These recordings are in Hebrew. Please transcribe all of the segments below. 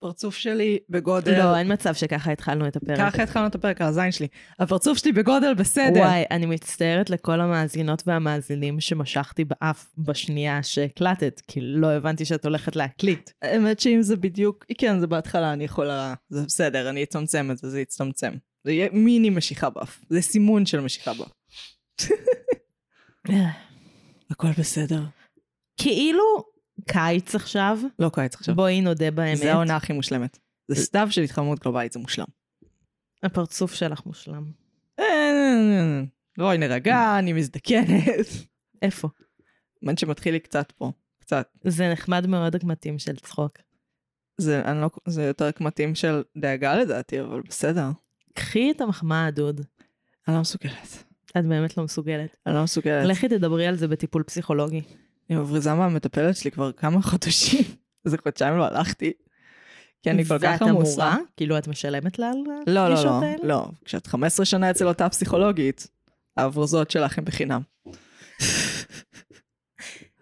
הפרצוף שלי בגודל... לא, אין מצב שככה התחלנו את הפרק. ככה התחלנו את הפרק על הזין שלי. הפרצוף שלי בגודל בסדר. וואי, אני מצטערת לכל המאזינות והמאזינים שמשכתי באף בשנייה שהקלטת, כי לא הבנתי שאת הולכת להקליט. האמת שאם זה בדיוק, כן, זה בהתחלה, אני יכולה... זה בסדר, אני אצמצם את זה, זה יצטמצם. זה יהיה מיני משיכה באף. זה סימון של משיכה באף. הכל בסדר. כאילו קיץ עכשיו, לא קיץ עכשיו. בואי נודה באמת. זה העונה הכי מושלמת. זה סתיו של התחממות גלובלית, זה מושלם. הפרצוף שלך מושלם. אה, בואי נירגע, אני מזדקנת. איפה? מן שמתחיל לי קצת פה, קצת. זה נחמד מאוד הקמטים של צחוק. זה, אני לא, זה יותר קמטים של דאגה לדעתי, אבל בסדר. קחי את המחמאה, דוד. אני לא מסוגלת. את באמת לא מסוגלת. אני לא מסוגלת. לכי תדברי על זה בטיפול פסיכולוגי. אני מבריזה מהמטפלת שלי כבר כמה חודשים. איזה חודשיים לא הלכתי. כי אני כל כך ואת עמוסה. אמורה? כאילו את משלמת לה על לא, לא, הפגישות לא, האלה? לא. כשאת 15 שנה אצל אותה פסיכולוגית, ההברזות שלך הן בחינם.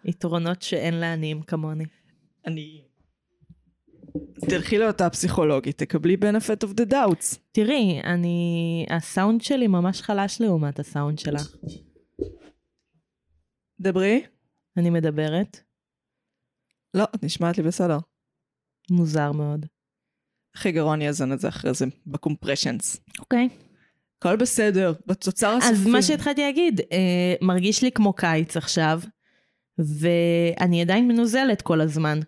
יתרונות שאין לעניים כמוני. אני... תלכי לאותה פסיכולוגית, תקבלי benefit of the doubts. תראי, אני... הסאונד שלי ממש חלש לעומת הסאונד שלך. דברי. אני מדברת, לא, את נשמעת לי בסדר. מוזר מאוד. הכי גרוע אני אזן את זה אחרי זה, בקומפרשנס. אוקיי. הכל בסדר, בתוצר הסופי. אז מה שהתחלתי להגיד, אה, מרגיש לי כמו קיץ עכשיו, ואני עדיין מנוזלת כל הזמן.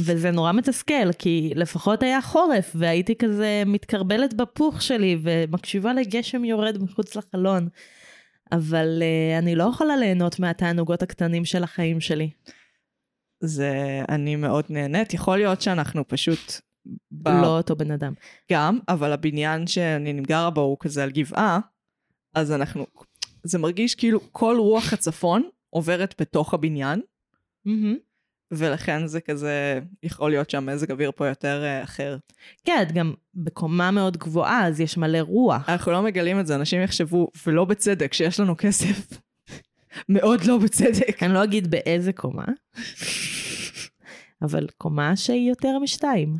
וזה נורא מתסכל, כי לפחות היה חורף, והייתי כזה מתקרבלת בפוך שלי, ומקשיבה לגשם יורד מחוץ לחלון. אבל uh, אני לא יכולה ליהנות מהתענוגות הקטנים של החיים שלי. זה, אני מאוד נהנית. יכול להיות שאנחנו פשוט... ב... לא אותו בן אדם. גם, אבל הבניין שאני גרה בו הוא כזה על גבעה, אז אנחנו... זה מרגיש כאילו כל רוח הצפון עוברת בתוך הבניין, ולכן זה כזה, יכול להיות שהמזג אוויר פה יותר אה, אחר. כן, את גם בקומה מאוד גבוהה, אז יש מלא רוח. אנחנו לא מגלים את זה, אנשים יחשבו, ולא בצדק, שיש לנו כסף. מאוד לא בצדק. אני לא אגיד באיזה קומה, אבל קומה שהיא יותר משתיים.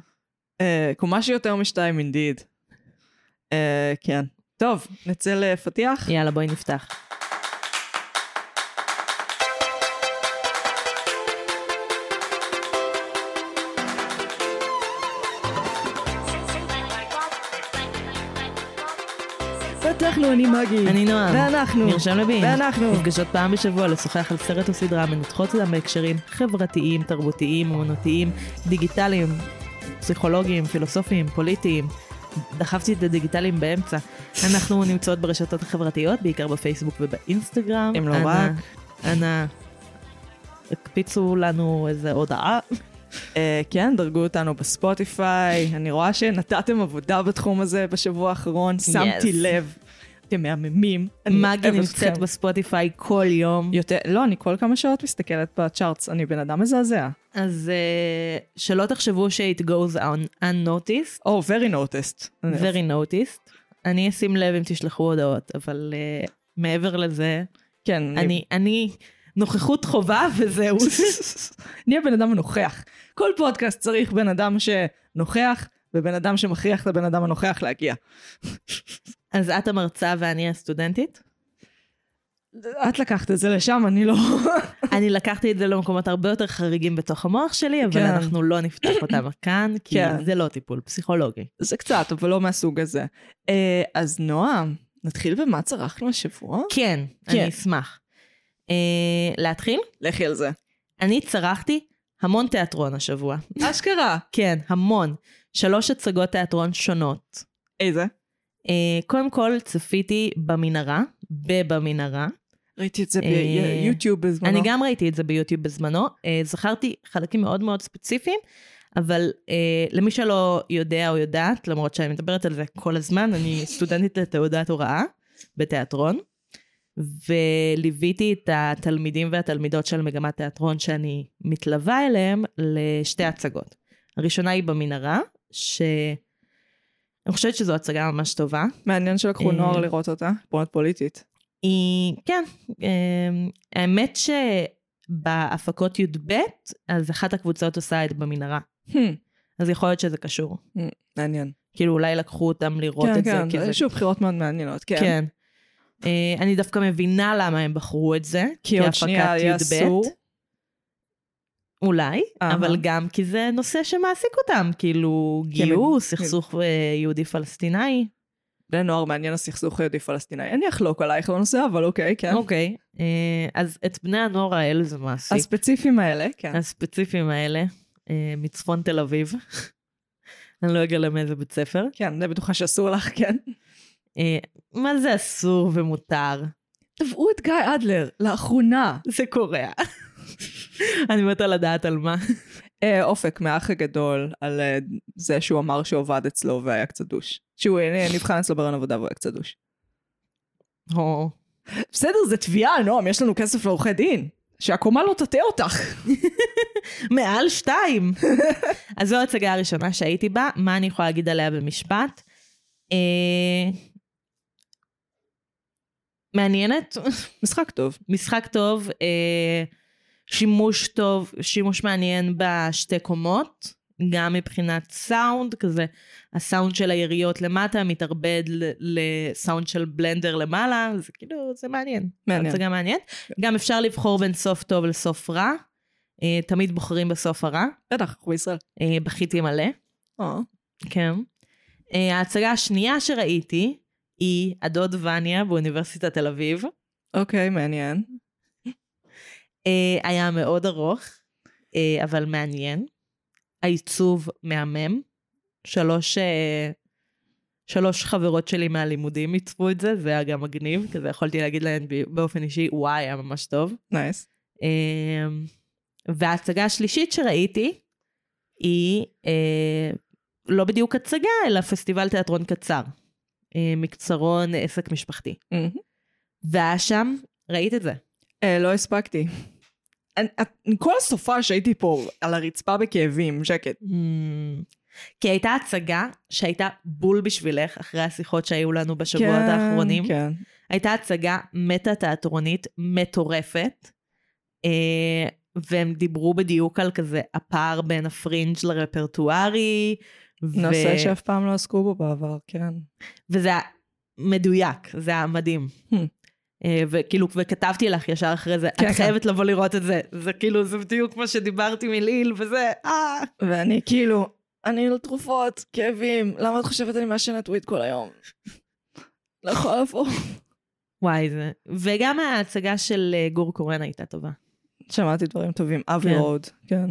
אה, קומה שיותר משתיים אינדיד. כן. טוב, נצא לפתיח. יאללה, בואי נפתח. פתחנו, אני מגי. אני נועם. ואנחנו. מרשם לבין. ואנחנו. נפגשות פעם בשבוע לשוחח על סרט או סדרה, מנתחות אותם בהקשרים חברתיים, תרבותיים, אומנותיים, דיגיטליים, פסיכולוגיים, פילוסופיים, פוליטיים. דחפתי את הדיגיטליים באמצע. אנחנו נמצאות ברשתות החברתיות, בעיקר בפייסבוק ובאינסטגרם. אם לא רק. אנא, הקפיצו לנו איזה הודעה. אה, כן, דרגו אותנו בספוטיפיי. אני רואה שנתתם עבודה בתחום הזה בשבוע האחרון, שמתי לב. אתם מהממים. אני מגי נמצאת. בספוטיפיי כל יום. יותר, לא, אני כל כמה שעות מסתכלת בצ'ארטס, אני בן אדם מזעזע. אז uh, שלא תחשבו ש-it goes un- unnoticed, או, oh, very noticed. very noticed. אני אשים לב אם תשלחו הודעות, אבל uh, מעבר לזה, כן, אני, אני נוכחות חובה וזהו. נהיה בן אדם נוכח. כל פודקאסט צריך בן אדם שנוכח, ובן אדם שמכריח את הבן אדם הנוכח להגיע. אז את המרצה ואני הסטודנטית. את לקחת את זה לשם, אני לא... אני לקחתי את זה למקומות הרבה יותר חריגים בתוך המוח שלי, אבל כן. אנחנו לא נפתח אותם כאן, כי כן. זה לא טיפול פסיכולוגי. זה קצת, אבל לא מהסוג הזה. אה, אז נועם, נתחיל במה צרכנו השבוע? כן, כן. אני אשמח. Uh, להתחיל? לכי על זה. אני צרכתי המון תיאטרון השבוע. אשכרה. כן, המון. שלוש הצגות תיאטרון שונות. איזה? Uh, קודם כל צפיתי במנהרה, בבמנהרה. ראיתי את זה אה, ביוטיוב בזמנו. אני גם ראיתי את זה ביוטיוב בזמנו. Uh, זכרתי חלקים מאוד מאוד ספציפיים, אבל uh, למי שלא יודע או יודעת, למרות שאני מדברת על זה כל הזמן, אני סטודנטית לתעודת הוראה בתיאטרון, וליוויתי את התלמידים והתלמידות של מגמת תיאטרון שאני מתלווה אליהם לשתי הצגות. הראשונה היא במנהרה, שאני חושבת שזו הצגה ממש טובה. מעניין שלקחו אה, נוער לראות אותה, פונת פוליטית. היא, כן, אמ, האמת שבהפקות י"ב, אז אחת הקבוצות עושה את במנהרה. Hmm. אז יכול להיות שזה קשור. מעניין. כאילו אולי לקחו אותם לראות כן, את כן, זה. כי זה... שוב, בחירות מאוד מעניינות, כן. כן. אה, אני דווקא מבינה למה הם בחרו את זה. כי עוד שנייה כהפקת יהיה י"ב. אסור. אולי. אבל גם כי זה נושא שמעסיק אותם, כאילו כן, גיוס, כן. סכסוך אה, יהודי-פלסטיני. בני נוער מעניין הסכסוך היהודי-פלסטיני. אני אחלוק עלייך בנושא, אבל אוקיי, כן. אוקיי, אה, אז את בני הנוער האלה זה מעסיק. הספציפיים האלה, כן. הספציפיים האלה, אה, מצפון תל אביב. אני לא אגלה מאיזה בית ספר. כן, אני בטוחה שאסור לך, כן. מה זה אסור ומותר? תבעו את גיא אדלר, לאחרונה. זה קורה. אני מתה לדעת על מה. אה, אופק מהאח הגדול, על אה, זה שהוא אמר שהוא עבד אצלו והיה קצת דוש. שהוא אה, נבחן אצלו ברעיון עבודה והוא היה קצת דוש. בסדר, זה תביעה, נועם, יש לנו כסף לעורכי דין. שהקומה לא תטעה אותך. מעל שתיים. אז זו ההצגה הראשונה שהייתי בה, מה אני יכולה להגיד עליה במשפט? מעניינת, משחק טוב. משחק טוב, אה, שימוש טוב, שימוש מעניין בשתי קומות, גם מבחינת סאונד, כזה הסאונד של היריות למטה מתערבד לסאונד של בלנדר למעלה, זה כאילו, זה מעניין. מעניין. הצגה מעניינת. גם אפשר לבחור בין סוף טוב לסוף רע, אה, תמיד בוחרים בסוף הרע, בטח, אנחנו בישראל. אה, בכיתי מלא. אה, כן. אה, ההצגה השנייה שראיתי היא הדוד וניה באוניברסיטת תל אביב. אוקיי, מעניין. אה, היה מאוד ארוך, אה, אבל מעניין. העיצוב מהמם. שלוש, אה, שלוש חברות שלי מהלימודים עיצבו את זה, זה היה גם מגניב, כזה יכולתי להגיד להן באופן אישי, וואי, היה ממש טוב. נייס. אה, וההצגה השלישית שראיתי היא לא בדיוק הצגה, אלא פסטיבל תיאטרון קצר. מקצרון עסק משפחתי. מהמם. והיה שם, ראית את זה? אה, לא הספקתי. אני- כל הסופה שהייתי פה על הרצפה בכאבים, שקט. כי הייתה הצגה שהייתה בול בשבילך, אחרי השיחות שהיו לנו בשבועות האחרונים. כן. הייתה הצגה מטה-תיאטרונית מטורפת, אה, והם דיברו בדיוק על כזה הפער בין הפרינג' לרפרטוארי. ו- נושא שאף פעם לא עסקו בו בעבר, כן. וזה היה מדויק, זה היה מדהים. Hmm. אה, וכאילו, וכתבתי לך ישר אחרי זה, כן, את כן. חייבת לבוא לראות את זה. זה כאילו, זה בדיוק מה שדיברתי מליל, וזה, אה. ואני כאילו, אני על תרופות, כאבים, למה את חושבת אני מעשנת וויד כל היום? לא יכולה לבוא. וואי, זה... וגם ההצגה של אה, גור קורן הייתה טובה. שמעתי דברים טובים. אבי כן. רוד, כן.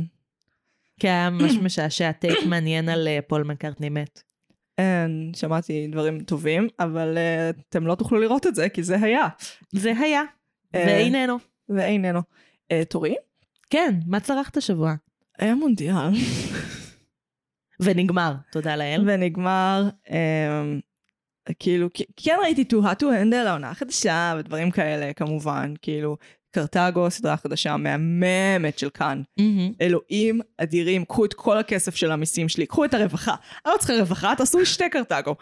כי היה ממש משעשע take מעניין על אה, פול מקארטני מת. אין, שמעתי דברים טובים, אבל אה, אתם לא תוכלו לראות את זה, כי זה היה, זה היה, אה, ואיננו. ואיננו. אה, תורי? כן, מה צרכת השבוע? היה מונדיאל, ונגמר, תודה לאל. ונגמר, אה, כאילו, כן ראיתי too hot to handle, העונה החדשה, ודברים כאלה, כמובן, כאילו, קרתגו, סדרה חדשה מהממת של כאן. מהמם. אלוהים אדירים, קחו את כל הכסף של המיסים שלי, קחו את הרווחה. אני לא צריכה רווחה, תעשו שתי קרתגו.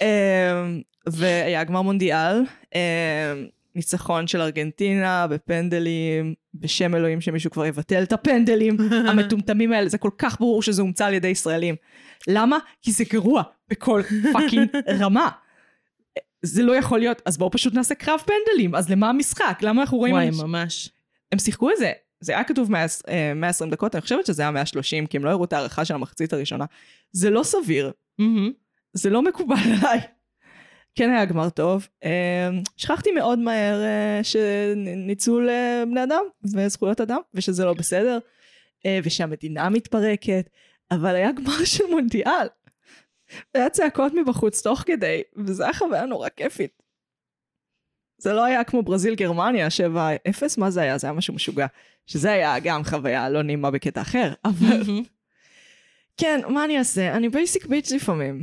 אמ, והיה גמר מונדיאל, אמ, ניצחון של ארגנטינה בפנדלים, בשם אלוהים שמישהו כבר יבטל את הפנדלים המטומטמים האלה, זה כל כך ברור שזה הומצא על ידי ישראלים. למה? כי זה גרוע בכל fucking רמה. זה לא יכול להיות, אז בואו פשוט נעשה קרב פנדלים, אז למה המשחק? למה אנחנו רואים... וואי, אנשים- ממש. הם שיחקו את זה, זה היה כתוב 100, אה, 120 דקות, אני חושבת שזה היה 130, כי הם לא הראו את ההארכה של המחצית הראשונה. זה לא סביר, מהמם. זה לא מקובל עליי. כן היה גמר טוב. אה, שכחתי מאוד מהר אה, שניצול בני אדם וזכויות אדם, ושזה לא בסדר, ושהמדינה מתפרקת, אבל היה גמר של מונדיאל. והיה צעקות מבחוץ תוך כדי, וזו הייתה חוויה נורא כיפית. זה לא היה כמו ברזיל גרמניה 7-0, מה זה היה? זה היה משהו משוגע. שזה היה גם חוויה לא נעימה בקטע אחר, אבל. כן, מה אני אעשה? אני basic bitch לפעמים.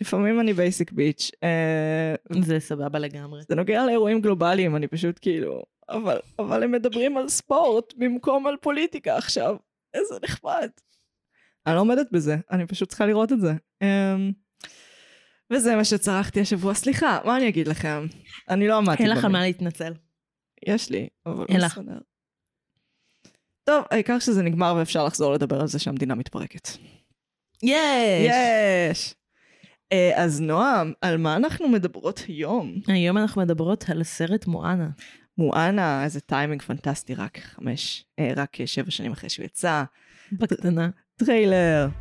לפעמים אני basic bitch. אה, זה סבבה לגמרי. זה נוגע לאירועים גלובליים, אני פשוט כאילו... אבל, אבל הם מדברים על ספורט במקום על פוליטיקה עכשיו. איזה נחמד. אני לא עומדת בזה, אני פשוט צריכה לראות את זה. אמ, וזה מה שצרכתי השבוע. סליחה, מה אני אגיד לכם? אני לא עמדתי אין לך על. מה להתנצל. יש לי, אבל לא. בסדר. טוב, העיקר שזה נגמר ואפשר לחזור לדבר על זה שהמדינה מתפרקת. יש! יש! אה, אז נועם, על מה אנחנו מדברות היום? היום אנחנו מדברות על הסרט מואנה. מואנה, איזה טיימינג פנטסטי, רק חמש, אה, רק שבע שנים אחרי שהוא יצא. בקטנה. Trailer.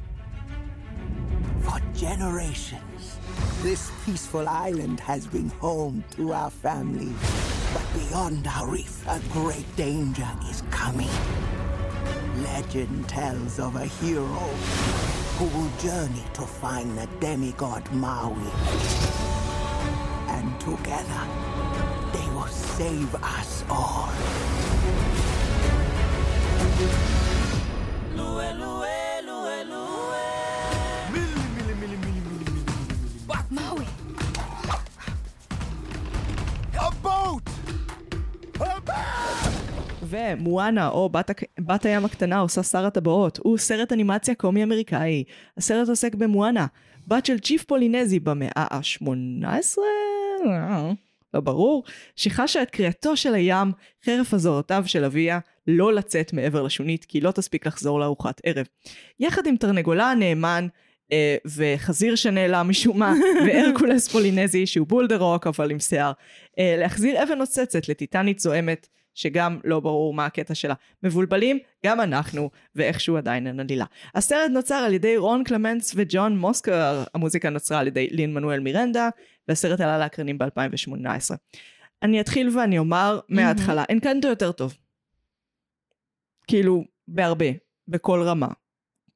For generations, this peaceful island has been home to our family. But beyond our reef, a great danger is coming. Legend tells of a hero who will journey to find the demigod Maui. And together, they will save us all. ומואנה, או בת, בת הים הקטנה, עושה שר הטבעות. הוא סרט אנימציה קומי אמריקאי. הסרט עוסק במואנה, בת של צ'יף פולינזי במאה ה-18? לא ברור. שחשה את קריאתו של הים חרף אזהרותיו של אביה לא לצאת מעבר לשונית, כי לא תספיק לחזור לארוחת ערב. יחד עם תרנגולה הנאמן, אה, וחזיר שנעלם משום מה, והרקולס פולינזי שהוא בולדרוק אבל עם שיער, אה, להחזיר אבן נוצצת לטיטנית זועמת, שגם לא ברור מה הקטע שלה. מבולבלים, גם אנחנו, ואיכשהו עדיין אין עלילה. הסרט נוצר על ידי רון קלמנס וג'ון מוסקר, המוזיקה נוצרה על ידי לין מנואל מירנדה, והסרט עלה להקרנים ב-2018. אני אתחיל ואני אומר מההתחלה, אנקנטו יותר טוב. כאילו, בהרבה, בכל רמה.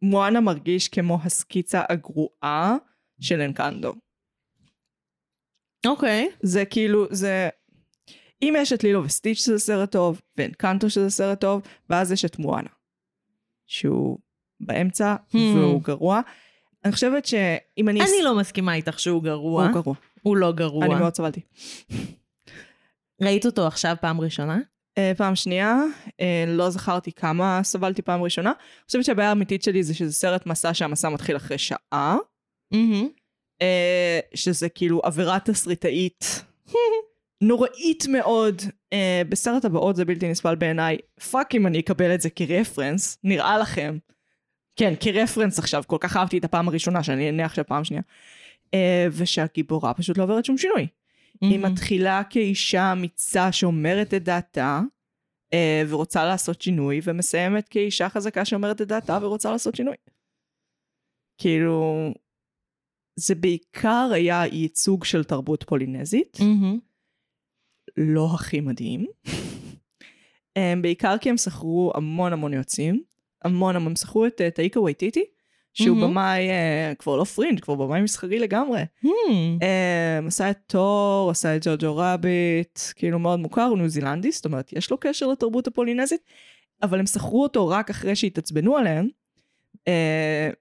מואנה מרגיש כמו הסקיצה הגרועה של אנקנדו. אוקיי. זה כאילו, זה... אם יש את לילו וסטיץ' שזה סרט טוב, ואנקנטו שזה סרט טוב, ואז יש את מואנה. שהוא באמצע, Hmm. והוא גרוע. אני חושבת שאם אני... אני לא מסכימה איתך שהוא גרוע. הוא גרוע. הוא לא גרוע. אני מאוד סבלתי. ראית אותו עכשיו פעם ראשונה? אה, פעם שנייה, אה, לא זכרתי כמה סבלתי פעם ראשונה. אני חושבת שהבעיה האמיתית שלי זה שזה סרט מסע שהמסע מתחיל אחרי שעה. מהמם. אה, שזה כאילו עבירה תסריטאית נוראית מאוד. אה, בסרט הבאות זה בלתי נסבל בעיניי. fuck אם אני אקבל את זה כרפרנס, נראה לכם. כן, כרפרנס עכשיו, כל כך אהבתי את הפעם הראשונה שאני אהנה עכשיו פעם שנייה. אה, ושהגיבורה פשוט לא עוברת שום שינוי. היא מהמם. מתחילה כאישה אמיצה שאומרת את דעתה אה, ורוצה לעשות שינוי, ומסיימת כאישה חזקה שאומרת את דעתה ורוצה לעשות שינוי. כאילו, זה בעיקר היה ייצוג של תרבות פולינזית, מהמם. לא הכי מדהים. הם בעיקר כי הם שכרו המון המון יועצים, המון המון, הם שכרו את אה, טאיקה וייטיטי, שהוא מהמם. במאי, אה, כבר לא פרינג', כבר במאי מסחרי לגמרי. מהמם. um, עשה את תור, עשה את ג'וג'ו רביט, כאילו מאוד מוכר, הוא ניו זילנדי, זאת אומרת, יש לו קשר לתרבות הפולינזית, אבל הם שכרו אותו רק אחרי שהתעצבנו עליהם, uh,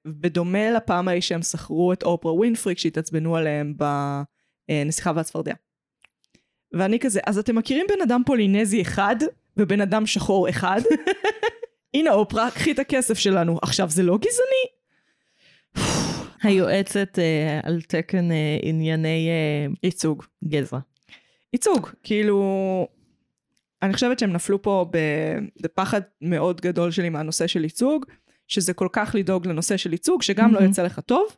בדומה לפעם ההיא שהם שכרו את אופרה ווינפרי כשהתעצבנו עליהם בנסיכה והצפרדע. ואני כזה, אז אתם מכירים בן אדם פולינזי אחד ובן אדם שחור אחד? הנה אופרה, קחי את הכסף שלנו. עכשיו, זה לא גזעני? היועצת אה, על תקן אה, ענייני אה, ייצוג. גזע. ייצוג, כאילו, אני חושבת שהם נפלו פה בפחד מאוד גדול שלי מהנושא של ייצוג, שזה כל כך לדאוג לנושא של ייצוג, שגם לא מהמם. יצא לך טוב,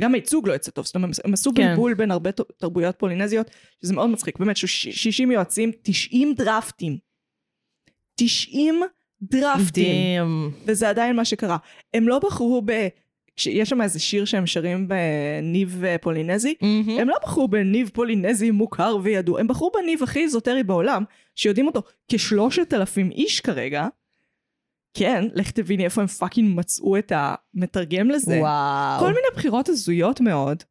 גם הייצוג לא יצא טוב, זאת אומרת, הם עשו כן. בלבול בין הרבה תרבויות פולינזיות, שזה מאוד מצחיק, באמת, ש- 60 יועצים, 90 דרפטים. 90 דרפטים. דים. וזה עדיין מה שקרה. הם לא בחרו ב... יש שם איזה שיר שהם שרים בניב אה, פולינזי, מהמם. הם לא בחרו בניב פולינזי מוכר וידוע, הם בחרו בניב הכי איזוטרי בעולם, שיודעים אותו כשלושת אלפים איש כרגע. כן, לך תביני איפה הם fucking מצאו את המתרגם לזה. וואו. כל מיני בחירות הזויות מאוד.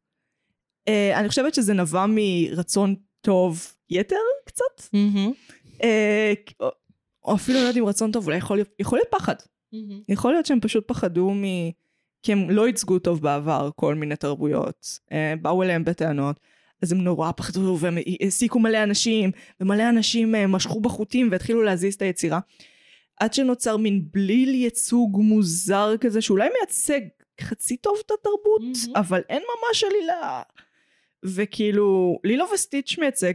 Uh, אני חושבת שזה נבע מרצון טוב יתר קצת, מהמם. uh, או, אפילו לא יודעת אם רצון טוב, אולי יכול להיות, יכול להיות פחד. מהמם. יכול להיות שהם פשוט פחדו מ... כי הם לא ייצגו טוב בעבר כל מיני תרבויות. אה, באו אליהם בטענות, אז הם נורא פחדו והם העסיקו מלא אנשים, ומלא אנשים משכו בחוטים והתחילו להזיז את היצירה. עד שנוצר מין בליל ייצוג מוזר כזה, שאולי מייצג חצי טוב את התרבות, מהמם. אבל אין ממש עלילה. וכאילו, לילו וסטיץ' מייצג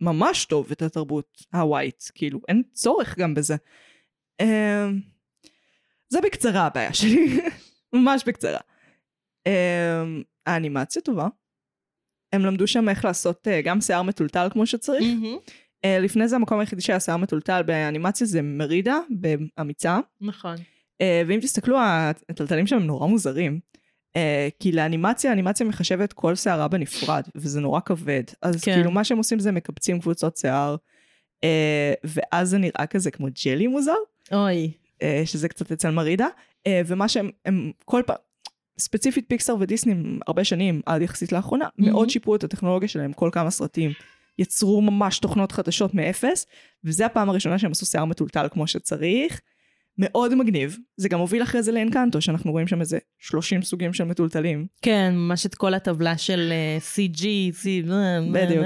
ממש טוב את התרבות הווייט, כאילו, אין צורך גם בזה. אמ, זה בקצרה הבעיה שלי, ממש בקצרה. אמ, האנימציה טובה. הם למדו שם איך לעשות אה, גם שיער מטולטל כמו שצריך. אה, לפני זה המקום היחידי שהיה שיער מטולטל באנימציה זה מרידה, באמיצה. נכון. אה, ואם תסתכלו, הטלטלים שם הם נורא מוזרים. אה, כי לאנימציה, האנימציה מחשבת כל שערה בנפרד, וזה נורא כבד. אז כן. כאילו מה שהם עושים זה מקבצים קבוצות שיער, אה, ואז זה נראה כזה כמו ג'לי מוזר, אוי. אה, שזה קצת אצל מרידה, אה, ומה שהם, הם כל פעם, ספציפית פיקסאר ודיסני הרבה שנים, עד יחסית לאחרונה, Mhm. מאוד שיפרו את הטכנולוגיה שלהם כל כמה סרטים. יצרו ממש תוכנות חדשות מאפס, וזה הפעם הראשונה שהם עשו שיער מטולטל כמו שצריך. מאוד מגניב. זה גם הוביל אחרי זה לאנקנטו, שאנחנו רואים שם איזה 30 סוגים של מטולטלים. כן, ממש את כל הטבלה של אה, CG, C... בדיוק.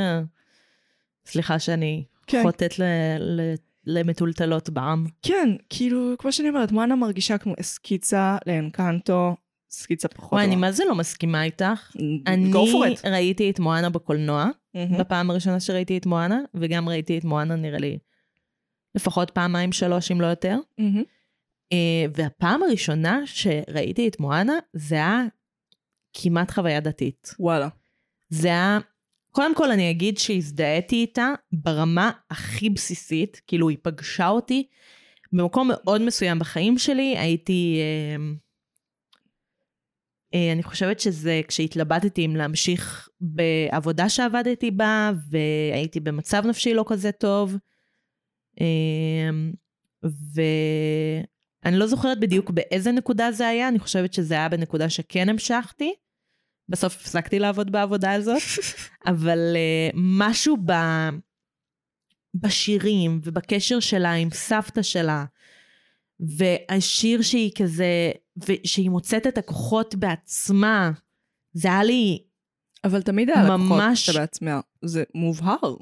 סליחה שאני כן. חוטאת ל- ל- למטולטלות בעם. כן, כאילו, כמו שאני אומרת, מואנה מרגישה כמו סקיצה לאנקנטו, סקיצה פחות וואי, אני טובה. מה זה לא מסכימה איתך? אני for it. ראיתי את מואנה בקולנוע, מהמם. בפעם הראשונה שראיתי את מואנה, וגם ראיתי את מואנה נראה לי לפחות פעמיים שלוש, אם לא יותר. מהמם. אה, והפעם הראשונה שראיתי את מואנה, זה היה כמעט חוויה דתית. וואלה. זה היה, קודם כל אני אגיד שהזדהיתי איתה ברמה הכי בסיסית, כאילו היא פגשה אותי במקום מאוד מסוים בחיים שלי, הייתי, אה, אני חושבת שזה כשהתלבטתי אם להמשיך בעבודה שעבדתי בה, והייתי במצב נפשי לא כזה טוב, אה, ואני לא זוכרת בדיוק באיזה נקודה זה היה, אני חושבת שזה היה בנקודה שכן המשכתי. בסוף הפסקתי לעבוד בעבודה הזאת, אבל uh, משהו ב... בשירים ובקשר שלה עם סבתא שלה, והשיר שהיא כזה, ושהיא מוצאת את הכוחות בעצמה, זה היה לי, אבל תמיד היה לה כוחות ממש- שלה בעצמה, זה מובהר.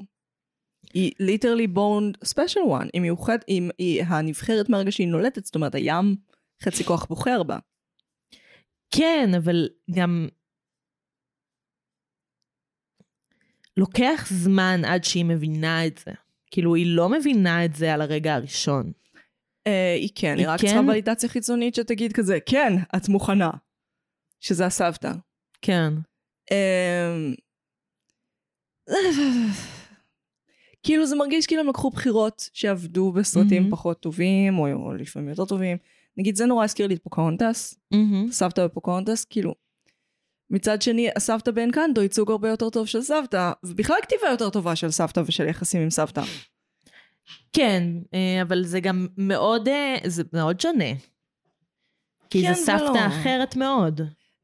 היא literally born special one, היא מיוחדת, היא, היא הנבחרת מהרגע שהיא נולדת, זאת אומרת הים חצי כוח בוחר בה. כן, אבל גם לוקח זמן עד שהיא מבינה את זה. כאילו, היא לא מבינה את זה על הרגע הראשון. אה, היא כן, היא היא רק כן? צריכה ולידציה חיצונית שתגיד כזה, כן, את מוכנה. שזה הסבתא. כן. אמ, כאילו זה מרגיש כאילו הם לקחו בחירות שעבדו בסרטים מהמם. פחות טובים, או, או לפעמים יותר טובים. נגיד זה נורא הזכיר לי את פוקהונטס, מהמם. סבתא בפוקהונטס, כאילו. מצד שני, הסבתא באנקנדו ייצוג הרבה יותר טוב של סבתא, ובכלל כתיבה יותר טובה של סבתא ושל יחסים עם סבתא. כן, אה, אבל זה גם מאוד, אה, זה מאוד שונה. כי כן זו סבתא ולא. אחרת מאוד.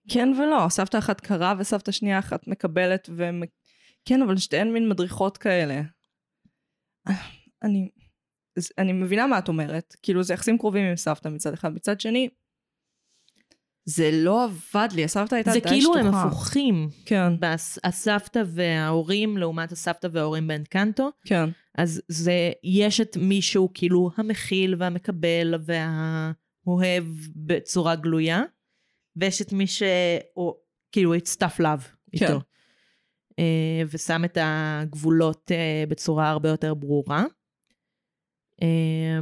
כן ולא, סבתא אחת קרה וסבתא שנייה אחת מקבלת, ו... כן, אבל שתיהן מין מדריכות כאלה. אני, אני מבינה מה את אומרת, כאילו זה יחסים קרובים עם סבתא מצד אחד, מצד שני, זה לא עבד לי, הסבתא הייתה זה די כאילו שטוחה. הם הפוכים. כן, הסבתא וההורים לעומת הסבתא וההורים באנקנטו. כן, אז זה, יש את מישהו כאילו המכיל והמקבל והאוהב בצורה גלויה, ויש את מי שהוא כאילו it's tough love איתו. אה, ושם את הגבולות אה, בצורה הרבה יותר ברורה. אה,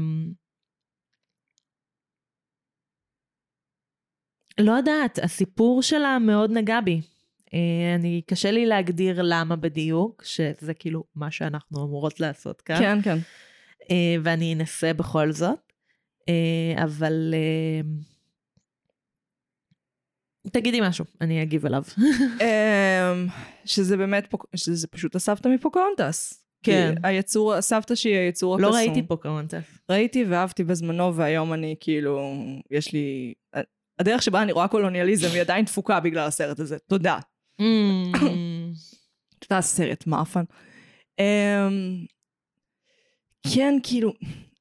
לא יודעת, הסיפור שלה מאוד נגע בי. אה, אני, קשה לי להגדיר למה בדיוק, שזה כאילו מה שאנחנו אמורות לעשות כאן. כן, כן. אה, ואני אנסה בכל זאת. אה, אבל תגידי משהו, אני אגיב אליו. אמ, שזה באמת, שזה פשוט הסבתא מפוקהונטס. כן. היצור, הסבתא שהיא היצור לא הקסום. ראיתי פוקהונטס. ראיתי ואהבתי בזמנו, והיום אני כאילו, יש לי... הדרך שבה אני רואה קולוניאליזם היא עדיין תפוקה בגלל הסרט הזה. תודה. תודה, סרט מאפן. Um, כן, כאילו,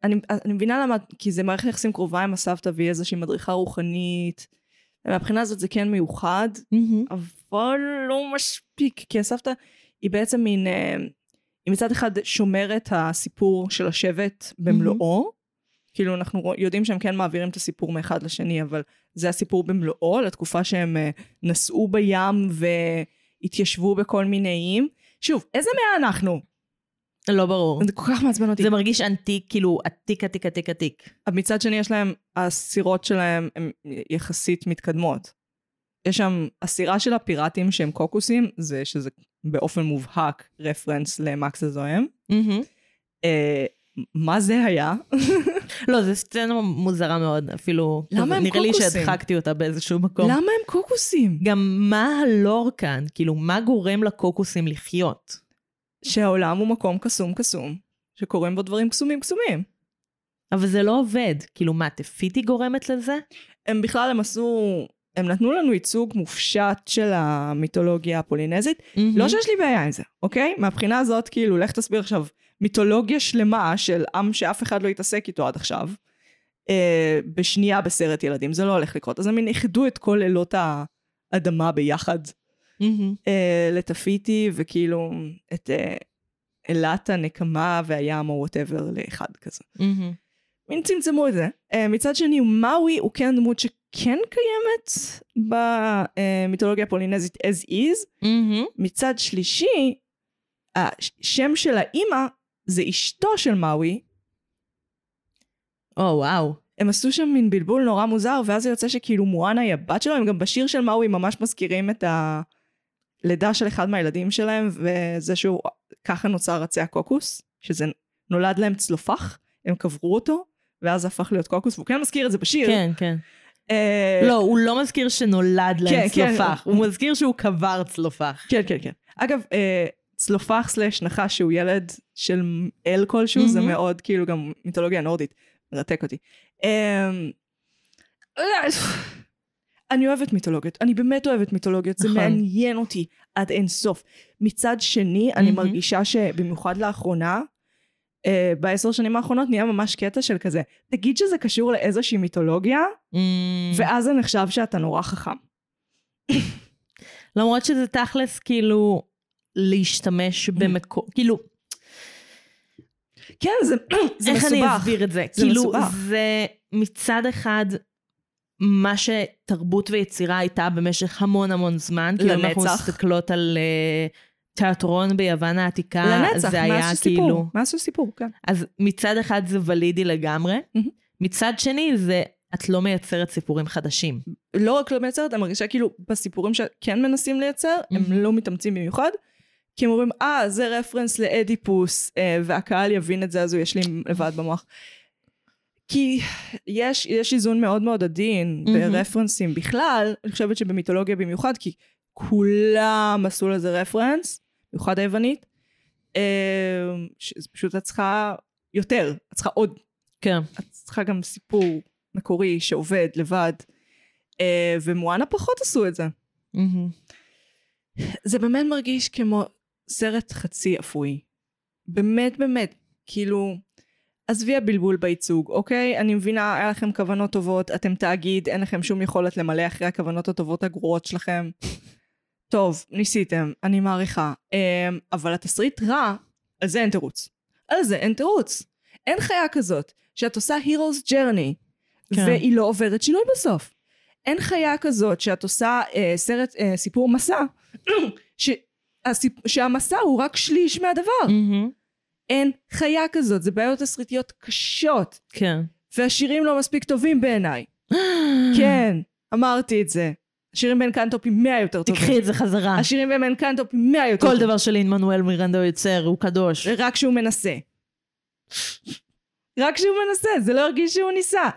אני, אני מבינה למה, כי זה מערכת יחסים קרובה עם הסבתא והיא איזושהי מדריכה רוחנית. ומהבחינה הזאת זה כן מיוחד, אבל לא מספיק, כי הסבתא היא בעצם מין, אה, היא מצד אחד שומרת הסיפור של השבט במלואו, כאילו אנחנו יודעים שהם כן מעבירים את הסיפור מאחד לשני, אבל זה הסיפור במלואו, לתקופה שהם אה, נסעו בים והתיישבו בכל מיני איים. שוב, איזה מאה אנחנו? לא ברור. זה כל כך מעצבן אותי. זה מרגיש ענתיק, כאילו עתיק, עתיק, עתיק, עתיק. מצד שני יש להם, הסירות שלהם הן יחסית מתקדמות. יש שם, הסירה של הפיראטים שהם קוקוסים, זה שזה באופן מובהק רפרנס למקס הזוהם. מהמם. אה, מה זה היה? לא, זו סצנה מוזרה מאוד, אפילו... למה הם נראה לי קוקוסים? שהדחקתי אותה באיזשהו מקום. למה הם קוקוסים? גם מה הלור כאן? כאילו, מה גורם לקוקוסים לחיות? שהעולם הוא מקום קסום קסום, שקורים בו דברים קסומים קסומים. אבל זה לא עובד. כאילו, מה, תפיטי גורמת לזה? הם בכלל, הם עשו, הם נתנו לנו ייצוג מופשט של המיתולוגיה הפולינזית. לא שיש לי בעיה עם זה, אוקיי? מהבחינה הזאת, כאילו, לך תסביר עכשיו מיתולוגיה שלמה של עם שאף אחד לא התעסק איתו עד עכשיו, אה, בשנייה בסרט ילדים, זה לא הולך לקרות. אז הם איחדו את כל לילות האדמה ביחד מהמם. אה, לתפיתי, וכאילו את אה, אלת הנקמה והים או whatever לאחד כזה. מהמם. מין צמצמו את זה. Uh, מצד שני, מאווי הוא כן דמות שכן קיימת במיתולוגיה הפולינזית as is. מהמם. מצד שלישי, השם של האימא זה אשתו של מאווי. או, וואו. הם עשו שם מין בלבול נורא מוזר, ואז זה יוצא שכאילו מואנה היא הבת שלו, הם גם בשיר של מאווי ממש מזכירים את הלידה של אחד מהילדים שלהם, וזה שהוא, ככה נוצר עצי הקוקוס, שזה נולד להם צלופח, הם קברו אותו, ואז זה הפך להיות קוקוס, והוא כן מזכיר את זה בשיר. כן, כן. אה, לא, הוא לא מזכיר שנולד כן, להם כן. צלופח. הוא מזכיר שהוא קבר צלופח. כן, כן, כן. אגב, אה, צלופח סלש נחש שהוא ילד של אל כלשהו, זה מהמם. מאוד כאילו גם מיתולוגיה נורדית, מרתק אותי. אה, אני אוהבת מיתולוגיות, אני באמת אוהבת מיתולוגיות, זה נכון. מעניין אותי עד אין סוף. מצד שני, אני. מרגישה שבמיוחד לאחרונה, אה, בעשר שנים האחרונות נהיה ממש קטע של כזה, תגיד שזה קשור לאיזושהי מיתולוגיה, מהמם. ואז זה נחשב שאתה נורא חכם. למרות שזה תכלס, כאילו, להשתמש במקום, כאילו, כן, זה, זה איך מסובך. אני אסביר את זה? זה כאילו, מסובך. זה מצד אחד מה שתרבות ויצירה הייתה במשך המון המון זמן. כאילו, אם אנחנו לנצח. מסתכלות על אה, תיאטרון ביוון העתיקה, לנצח, זה היה מאז כאילו... שסיפור, מאז שסיפור, כן. אז מצד אחד זה ולידי לגמרי. מצד שני זה, את לא מייצרת סיפורים חדשים. לא רק לא מייצרת, אני מרגישה כאילו בסיפורים שכן מנסים לייצר, הם מהמם. לא מתאמצים במיוחד, כי הם אומרים, אה, זה רפרנס לאדיפוס, אה, והקהל יבין את זה, אז הוא ישלים לבד במוח. כי יש, יש איזון מאוד מאוד עדין מהמם. ברפרנסים בכלל, אני חושבת שבמיתולוגיה במיוחד, כי כולם עשו לזה רפרנס, במיוחד היוונית, אה, שזה פשוט את צריכה יותר, את צריכה עוד כן. את צריכה גם סיפור מקורי שעובד לבד, אה, ומואנה פחות עשו את זה. מהמם. זה באמת מרגיש כמו סרט חצי אפוי. באמת באמת, כאילו, עזבי הבלבול בייצוג, אוקיי? אני מבינה, היה לכם כוונות טובות, אתם תאגיד, אין לכם שום יכולת למלא אחרי הכוונות הטובות הגרועות שלכם. טוב, ניסיתם, אני מעריכה. אה, אבל התסריט רע, על זה אין תירוץ. על זה אין תירוץ. אין חיה כזאת, שאת עושה Hero's Journey, כן. והיא לא עוברת שינוי בסוף. אין חיה כזאת שאת עושה אה, סרט, אה, סיפור מסע, ש, הסיפ, שהמסע הוא רק שליש מהדבר. מהמם. אין חיה כזאת, זה בעיות תסריטיות קשות, כן. והשירים לא מספיק טובים בעיניי. כן, אמרתי את זה. השירים בין קנטו פי מאה יותר טובים. תקחי את זה חזרה. השירים בין קנטו פי מאה יותר כל טובים. דבר שלין מנואל מירנדו יוצר הוא קדוש. רק שהוא מנסה. רק שהוא מנסה, זה לא הרגיש שהוא ניסה.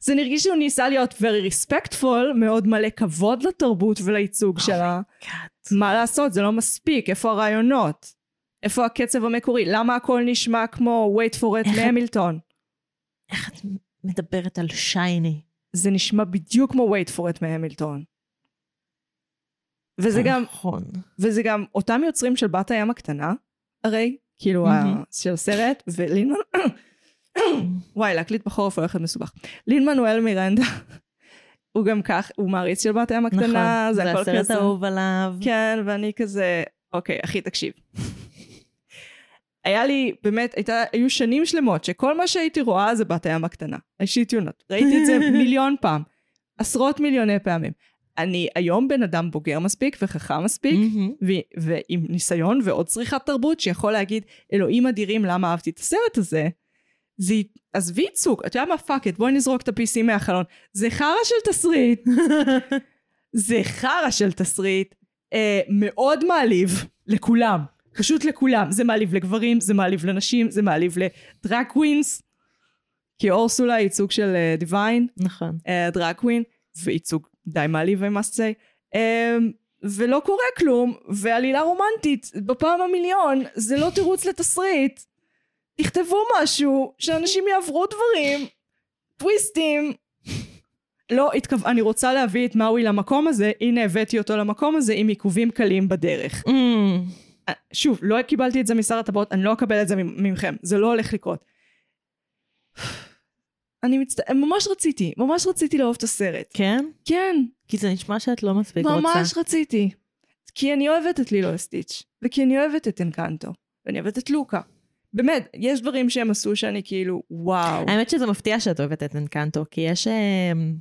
זה נרגיש שהוא ניסה להיות very respectful, מאוד מלא כבוד לתרבות ולייצוג שלה. מה לעשות, זה לא מספיק, איפה הרעיונות? איפה הקצב המקורי? למה הכל נשמע כמו wait for it מהמילטון? איך את מדברת על שייני? זה נשמע בדיוק כמו wait for it מהמילטון. וזה גם, נכון. וזה גם אותם יוצרים של בת הים הקטנה, הרי, כאילו, של הסרט, ולין וואי, להקליט בחורף הולך להיות מסובך. לין מנואל מירנדה, הוא גם כך, הוא מעריץ של בת הים הקטנה, נכון. זה זה הכל הסרט כזה. האהוב עליו. כן, ואני כזה, אוקיי, אחי, תקשיב. היה לי, באמת, הייתה, היו שנים שלמות שכל מה שהייתי רואה זה בת הים הקטנה. אישית יונות. ראיתי את זה מיליון פעם. עשרות מיליוני פעמים. אני היום בן אדם בוגר מספיק וחכם מספיק. ו- ועם ניסיון ועוד צריכת תרבות, שיכול להגיד, אלוהים אדירים, למה אהבתי את הסרט הזה? זה, עזבי ייצוג, אתה יודע מה? fuck it, בואי נזרוק את ה-PC מהחלון. זה חרא של תסריט. זה חרא של תסריט. אה, מאוד מעליב לכולם. פשוט לכולם. זה מעליב לגברים, זה מעליב לנשים, זה מעליב ל drag queens. כי אורסולה היא ייצוג של דיוויין. נכון. drag queen, וייצוג די מעליב, I must say. Um, ולא קורה כלום, ועלילה רומנטית, בפעם המיליון, זה לא תירוץ לתסריט. תכתבו משהו, שאנשים יעברו דברים, טוויסטים. לא, התכו... אני רוצה להביא את מאווי למקום הזה, הנה הבאתי אותו למקום הזה עם עיכובים קלים בדרך. אמ, שוב, לא קיבלתי את זה משר הטבעות, אני לא אקבל את זה ממכם, זה לא הולך לקרות. אני מצטער, ממש רציתי, ממש רציתי לאהוב את הסרט. כן? כן, כי זה נשמע שאת לא מספיק רוצה. ממש רציתי. כי אני אוהבת את לילו סטיץ', וכי אני אוהבת את אנקנטו, ואני אוהבת את לוקה. באמת, יש דברים שהם עשו שאני כאילו, וואו. האמת שזה מפתיע שאת אוהבת את אנקנטו, כי יש אמ,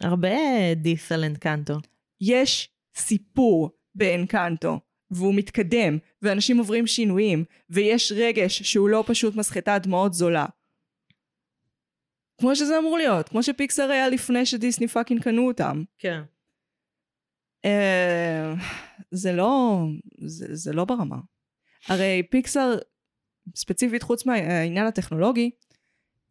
הרבה diss על אנקנטו. יש סיפור באנקנטו, והוא מתקדם, ואנשים עוברים שינויים, ויש רגש שהוא לא פשוט מסחטת דמעות זולה. כמו שזה אמור להיות, כמו שפיקסר היה לפני שדיסני fucking קנו אותם. כן. אה, זה לא, זה, זה לא ברמה. הרי פיקסר, ספציפית חוץ מהעניין הטכנולוגי,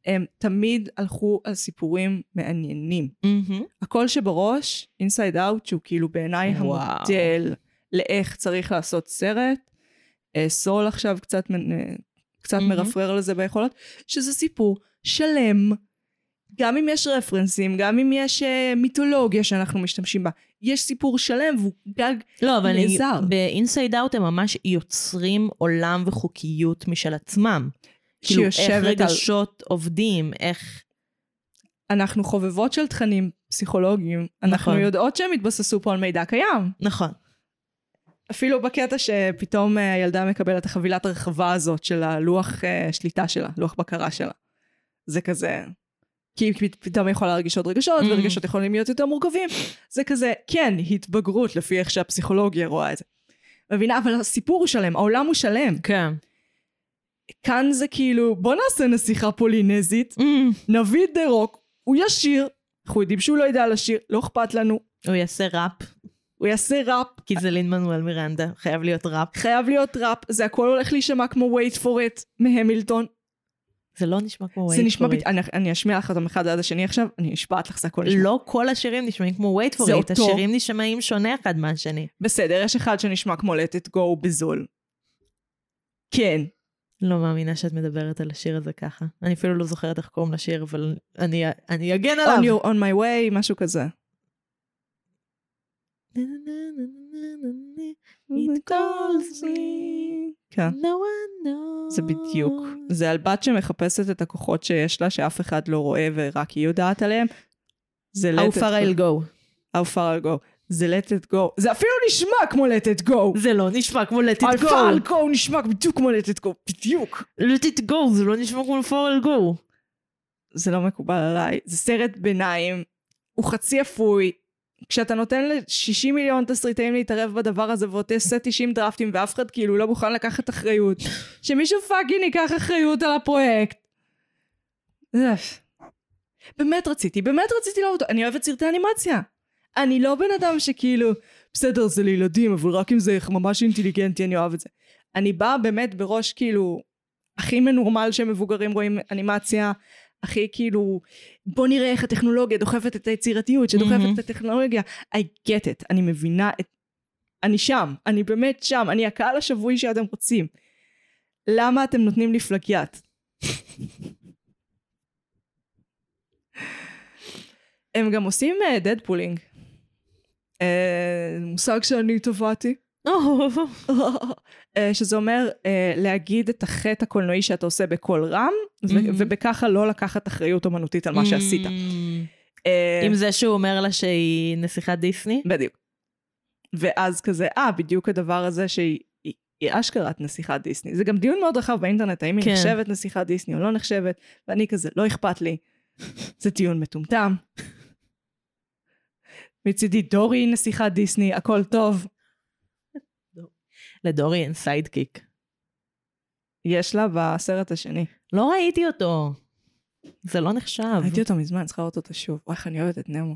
הם תמיד הלכו על סיפורים מעניינים. מהמם. הקול בראש, Inside Out, שהוא כאילו בעיניי. המודל לאיך צריך לעשות סרט. אה, Soul עכשיו קצת, אה, קצת מהמם. מרפרר לזה ביכולות, שזה סיפור שלם. גם אם יש רפרנסים, גם אם יש אה, מיתולוגיה שאנחנו משתמשים בה, יש סיפור שלם והוא גג לא, אבל אני- נעזר. באינסייד אאוט הם ממש יוצרים עולם וחוקיות משל עצמם. כאילו, איך שיושבת על... רגשות עובדים, איך... אנחנו חובבות של תכנים פסיכולוגיים, אנחנו נכון. יודעות שהם התבססו פה על מידע קיים. נכון. אפילו בקטע שפתאום אה, הילדה מקבלת את החבילת הרחבה הזאת של הלוח אה, שליטה שלה, לוח בקרה שלה. זה כזה... כי פ- פתאום היא יכולה להרגיש עוד רגשות, Mm. ורגשות יכולים להיות יותר מורכבים. זה כזה, כן, התבגרות לפי איך שהפסיכולוגיה רואה את זה. מבינה? אבל הסיפור הוא שלם, העולם הוא שלם. כן. כאן זה כאילו, בוא נעשה נסיכה פולינזית, נביא את דה רוק, הוא ישיר, אנחנו יודעים שהוא לא יודע לשיר, לא אכפת לנו, הוא יעשה ראפ, הוא יעשה ראפ, כי זה לין מנואל מירנדה, חייב להיות ראפ. חייב להיות ראפ, זה הכל הולך להישמע כמו wait for it מהמילטון. זה לא נשמע כמו זה wait נשמע, for it. אני, אני אשמיע לך אותם אחד עד השני עכשיו, אני אשבעת לך, זה הכל נשמע. לא כל השירים נשמעים כמו wait for זה it, אותו. השירים נשמעים שונה אחד מהשני. בסדר, יש אחד שנשמע כמו let it go בזול. כן. לא מאמינה שאת מדברת על השיר הזה ככה. אני אפילו לא זוכרת איך קוראים לשיר, אבל אני, אני אגן on, עליו. your, on my way, משהו כזה. It calls me, כן. no one knows. זה בדיוק. זה על בת שמחפשת את הכוחות שיש לה, שאף אחד לא רואה ורק היא יודעת עליהם. זה let How it far go. I'll go. How far I'll go. זה let it go. זה אפילו נשמע כמו let it go. זה לא נשמע כמו let How it far go. I'll go נשמע בדיוק כמו let it go. בדיוק. let it go, זה לא נשמע כמו far I'll go. זה לא מקובל עליי. זה סרט ביניים, הוא חצי אפוי. כשאתה נותן ל-60 מיליון תסריטאים להתערב בדבר הזה ועושה 90 דרפטים ואף אחד כאילו לא מוכן לקחת אחריות, שמישהו fucking ייקח אחריות על הפרויקט. באמת רציתי, באמת רציתי לאהוב אותו. אני אוהבת סרטי אנימציה. אני לא בן אדם שכאילו, בסדר זה לילדים, אבל רק אם זה ממש אינטליגנטי אני אוהב את זה. אני באה באמת בראש כאילו הכי מנורמל שמבוגרים רואים אנימציה, הכי כאילו, בוא נראה איך הטכנולוגיה דוחפת את היצירתיות, שדוחפת מהמם. את הטכנולוגיה. I get it, אני מבינה את... אני שם, אני באמת שם, אני הקהל השבוי שאתם רוצים. למה אתם נותנים לי פלגיאט? הם גם עושים דדפולינג. מושג שאני טבעתי. אה, שזה אומר אה, להגיד את החטא הקולנועי שאתה עושה בקול רם, מהמם. ובככה לא לקחת אחריות אומנותית על מה שעשית. Mm. אה, עם זה שהוא אומר לה שהיא נסיכת דיסני? בדיוק. ואז כזה, אה, בדיוק הדבר הזה שהיא היא, היא אשכרת נסיכת דיסני. זה גם דיון מאוד רחב באינטרנט, האם היא כן. נחשבת נסיכת דיסני או לא נחשבת, ואני כזה, לא אכפת לי. זה דיון מטומטם. מצידי דורי היא נסיכת דיסני, הכל טוב. לדורי אין sidekick. יש לה בסרט השני. לא ראיתי אותו. זה לא נחשב. ראיתי אותו מזמן, צריכה לראות אותו שוב. וואי, איך אני אוהבת את נמו.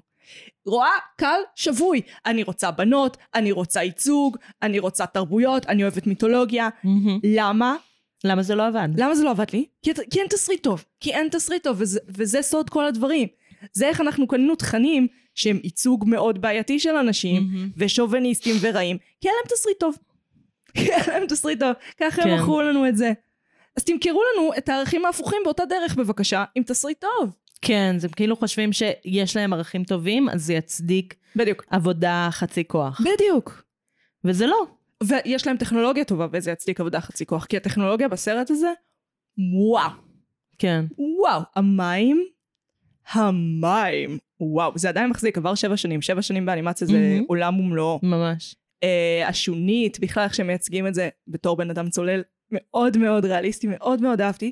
רואה? קהל שבוי. אני רוצה בנות, אני רוצה ייצוג, אני רוצה תרבויות, אני אוהבת מיתולוגיה. מהמם. למה? למה זה לא עבד? למה זה לא עבד לי? כי, כי אין תסריט טוב. כי אין תסריט טוב, וזה, וזה סוד כל הדברים. זה איך אנחנו קנינו תכנים שהם ייצוג מאוד בעייתי של אנשים, מהמם. ושוביניסטים ורעים, כי אין להם תסריט טוב. כי אין להם תסריט טוב. ככה הם כן. מכרו לנו את זה. אז תמכרו לנו את הערכים ההפוכים באותה דרך בבקשה, עם תסריט טוב. כן, זה כאילו חושבים שיש להם ערכים טובים, אז זה יצדיק בדיוק. עבודה חצי כוח. בדיוק. וזה לא. ויש להם טכנולוגיה טובה וזה יצדיק עבודה חצי כוח, כי הטכנולוגיה בסרט הזה, וואו. כן. וואו. המים, המים. וואו. זה עדיין מחזיק, עבר שבע שנים. שבע שנים באנימציה זה מהמם. עולם ומלואו. ממש. אה, השונית, בכלל איך שהם מייצגים את זה בתור בן אדם צולל, מאוד מאוד ריאליסטי, מאוד מאוד אהבתי.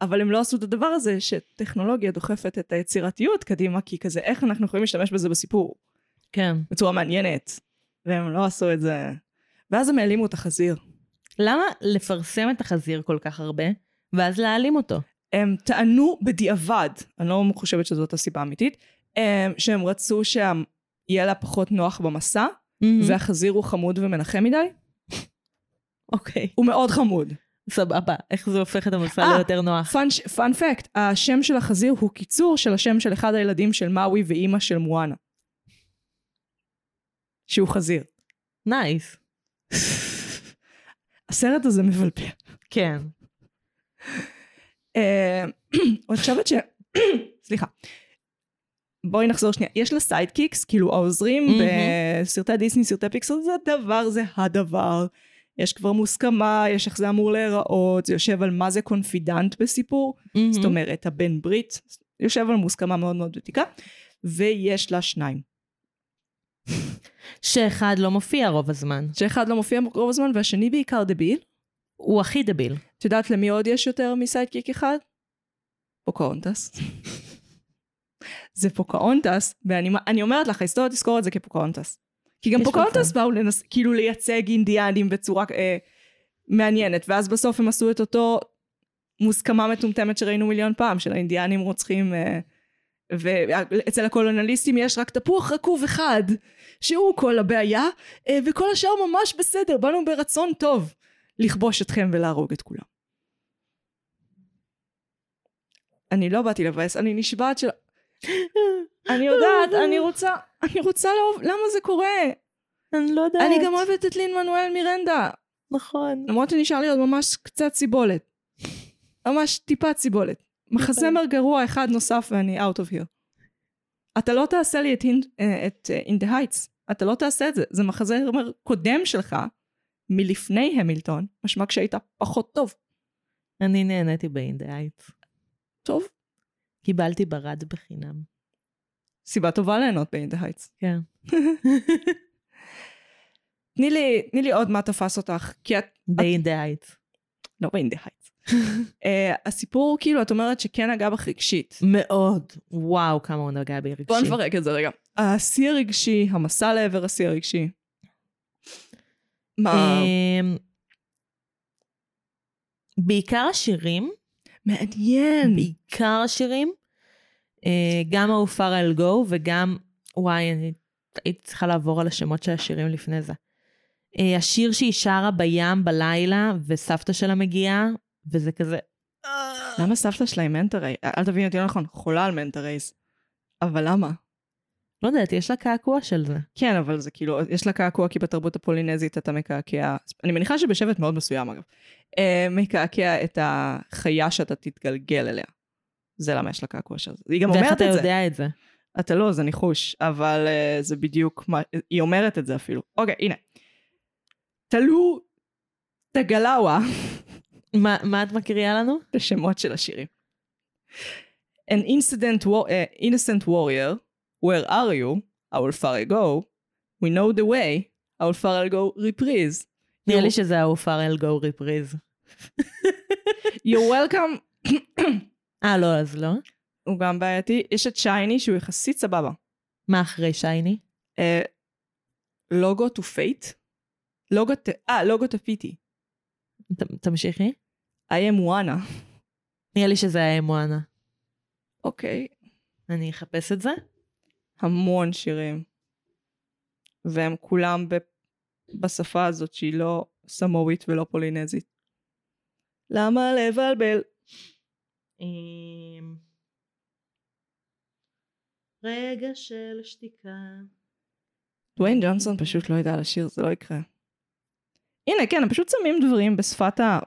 אבל הם לא עשו את הדבר הזה שטכנולוגיה דוחפת את היצירתיות קדימה, כי כזה איך אנחנו יכולים להשתמש בזה בסיפור כן. בצורה מעניינת. והם לא עשו את זה. ואז הם העלימו את החזיר. למה לפרסם את החזיר כל כך הרבה, ואז להעלים אותו? הם טענו בדיעבד, אני לא חושבת שזאת הסיבה האמיתית, הם- שהם רצו שיהיה לה פחות נוח במסע, והחזיר הוא חמוד ומנחם מדי. אוקיי. הוא מאוד חמוד. סבבה. איך זה הופך את המסע אה, ליותר נוח? fun fact, השם של החזיר הוא קיצור של השם של אחד הילדים של מאווי ואימא של מואנה. שהוא חזיר. nice. הסרט הזה מבלבל. כן. אה, אני חושבת ש... סליחה. בואי נחזור שנייה. יש לה sidekicks, כאילו העוזרים מהמם. בסרטי דיסני, סרטי פיקסר, זה הדבר, זה הדבר. יש כבר מוסכמה, יש איך זה אמור להיראות, זה יושב על מה זה confidant בסיפור. זאת אומרת, הבן ברית יושב על מוסכמה מאוד מאוד ותיקה, ויש לה שניים. שאחד לא מופיע רוב הזמן. שאחד לא מופיע רוב הזמן, והשני בעיקר דביל. הוא הכי דביל. את יודעת למי עוד יש יותר מסיידקיק אחד? פוקהונטס. זה פוקהונטס, ואני אני אומרת לך, ההיסטוריה תזכור את זה כפוקהונטס. כי גם מצב. באו לנס, כאילו לייצג אינדיאנים בצורה אה, מעניינת, ואז בסוף הם עשו את אותו מוסכמה מטומטמת שראינו מיליון פעם, של האינדיאנים רוצחים, אה, ואצל הקולונליסטים יש רק תפוח רקוב אחד, שהוא כל הבעיה, אה, וכל השאר ממש בסדר, באנו ברצון טוב לכבוש אתכם ולהרוג את כולם. אני לא באתי לבאס, אני נשבעת של... אני יודעת, אני רוצה, אני רוצה לאהוב, למה זה קורה? אני לא יודעת. אני גם אוהבת את לין מנואל מירנדה, נכון. למרות שנשאר לי עוד ממש קצת סיבולת. ממש טיפת סיבולת. מחזמר גרוע אחד נוסף ואני out of here. אתה לא תעשה לי את, אה, את אה, In the Heights, אתה לא תעשה את זה. זה מחזמר קודם שלך, מלפני המילטון, משמע כשהיית פחות טוב. אני נהניתי באינדאייט. טוב, קיבלתי ברד בחינם. סיבה טובה ליהנות ב-In the Heights. כן. תני לי, תני לי עוד מה תפס אותך, כי את... באינדאייט. לא ב-In the Heights. uh, הסיפור, כאילו, את אומרת שכן נגע בך רגשית. מאוד. וואו, כמה הוא נגע בי רגשי. בוא נפרק את זה רגע. השיא הרגשי, המסע לעבר השיא הרגשי. מה? אמ, בעיקר השירים, מעניין. בעיקר השירים, אה, גם How Far I'll Go וגם, וואי, אני הייתי צריכה לעבור על השמות של השירים לפני זה. אה, השיר שהיא שרה בים בלילה, וסבתא שלה מגיעה, וזה כזה... למה סבתא שלה היא manta ray? אל תביני אותי לא נכון, חולה על manta rays. אבל למה? לא יודעת, יש לה קעקוע של זה. כן, אבל זה כאילו, יש לה קעקוע כי בתרבות הפולינזית אתה מקעקע, אני מניחה שבשבט מאוד מסוים אגב, אה, מקעקע את החיה שאתה תתגלגל אליה. זה למה יש לה קעקוע של זה. היא גם ואיך אומרת אתה את זה. יודע את זה? אתה לא, זה ניחוש, אבל uh, זה בדיוק מה, היא אומרת את זה אפילו. אוקיי, הנה. תלו תגלאווה, מה, מה את מקריאה לנו? בשמות של השירים. An incident war, uh, innocent warrior, where are you? How Far I'll Go. We know the way. How Far I'll Go reprise. נראה לי שזה How Far I'll Go reprise. You're welcome. אה, לא, אז לא. הוא גם בעייתי. יש את Shiny שהוא יחסית סבבה. מה אחרי Shiny? Logo Te Pate? Logo. אה, טה פיטי. תמשיכי. I am Wanna. נראה לי שזה היה מואנה. אוקיי. אני אחפש את זה. המון שירים. והם כולם ב... בשפה הזאת שהיא לא סמואית ולא פולינזית. למה לבלבל? אמ, רגע של שתיקה. דוויין ג'ונסון פשוט לא ידע לשיר, זה לא יקרה. הנה, כן, הם פשוט שמים דברים בשפת ה...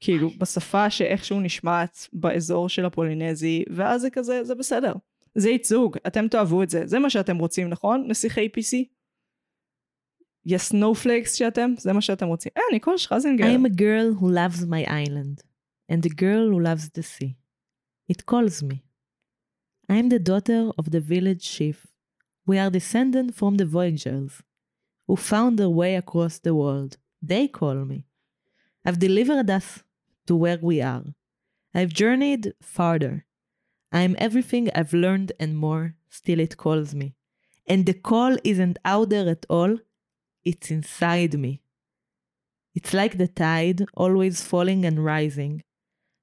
כאילו, בשפה שאיכשהו נשמעת באזור של הפולינזי, ואז זה כזה, זה בסדר. זה ייצוג, אתם תאהבו את זה. זה מה שאתם רוצים, נכון? נסיכי PC? יא סנופלייקס שאתם? זה מה שאתם רוצים. אה, ניקול שרזינגר. I'm a girl who loves my island, and a girl who loves the sea. It calls me. I'm the daughter of the village chief. We are descended from the voyagers, who found their way across the world. They call me. I've delivered us to where we are. I've journeyed farther. I'm everything I've learned and more, still it calls me. And the call isn't out there at all, it's inside me. It's like the tide, always falling and rising.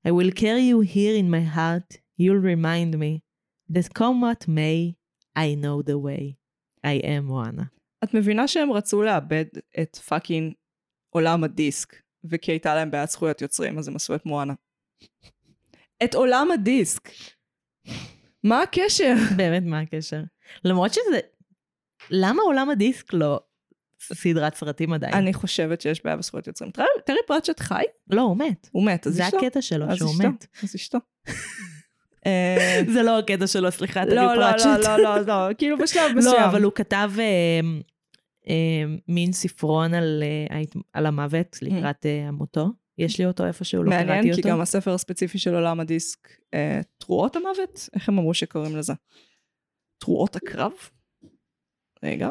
I will carry you here in my heart. You'll remind me that come what may, I know the way. I am Moana. את מבינה שהם רצו לאבד את פאקינג עולם הדיסק, וכי הייתה להם בעיית זכויות יוצרים, אז הם עשו את מואנה. את עולם הדיסק. מה הקשר? באמת, מה הקשר? למרות שזה... למה עולם הדיסק לא סדרת סרטים עדיין? אני חושבת שיש בעיה בזכויות יוצרים. טרי, פרצ'ט חי? לא, הוא מת. הוא מת, אז זה אשתו. הקטע שלו, שהוא. מת. אז אשתו. זה לא הקטע שלו, סליחה, טרי לא, לא, פרצ'ט. לא, לא, לא, לא, כאילו בשלב מסוים. לא, אבל הוא כתב אה, אה, מין ספרון על, אה, המוות לקראת אה, מותו. יש לי אותו איפשהו, לא קראתי מעניין, כי אותו. גם הספר הספציפי של עולם הדיסק, אה, תרועות המוות? איך הם אמרו שקוראים לזה? תרועות הקרב? רגע.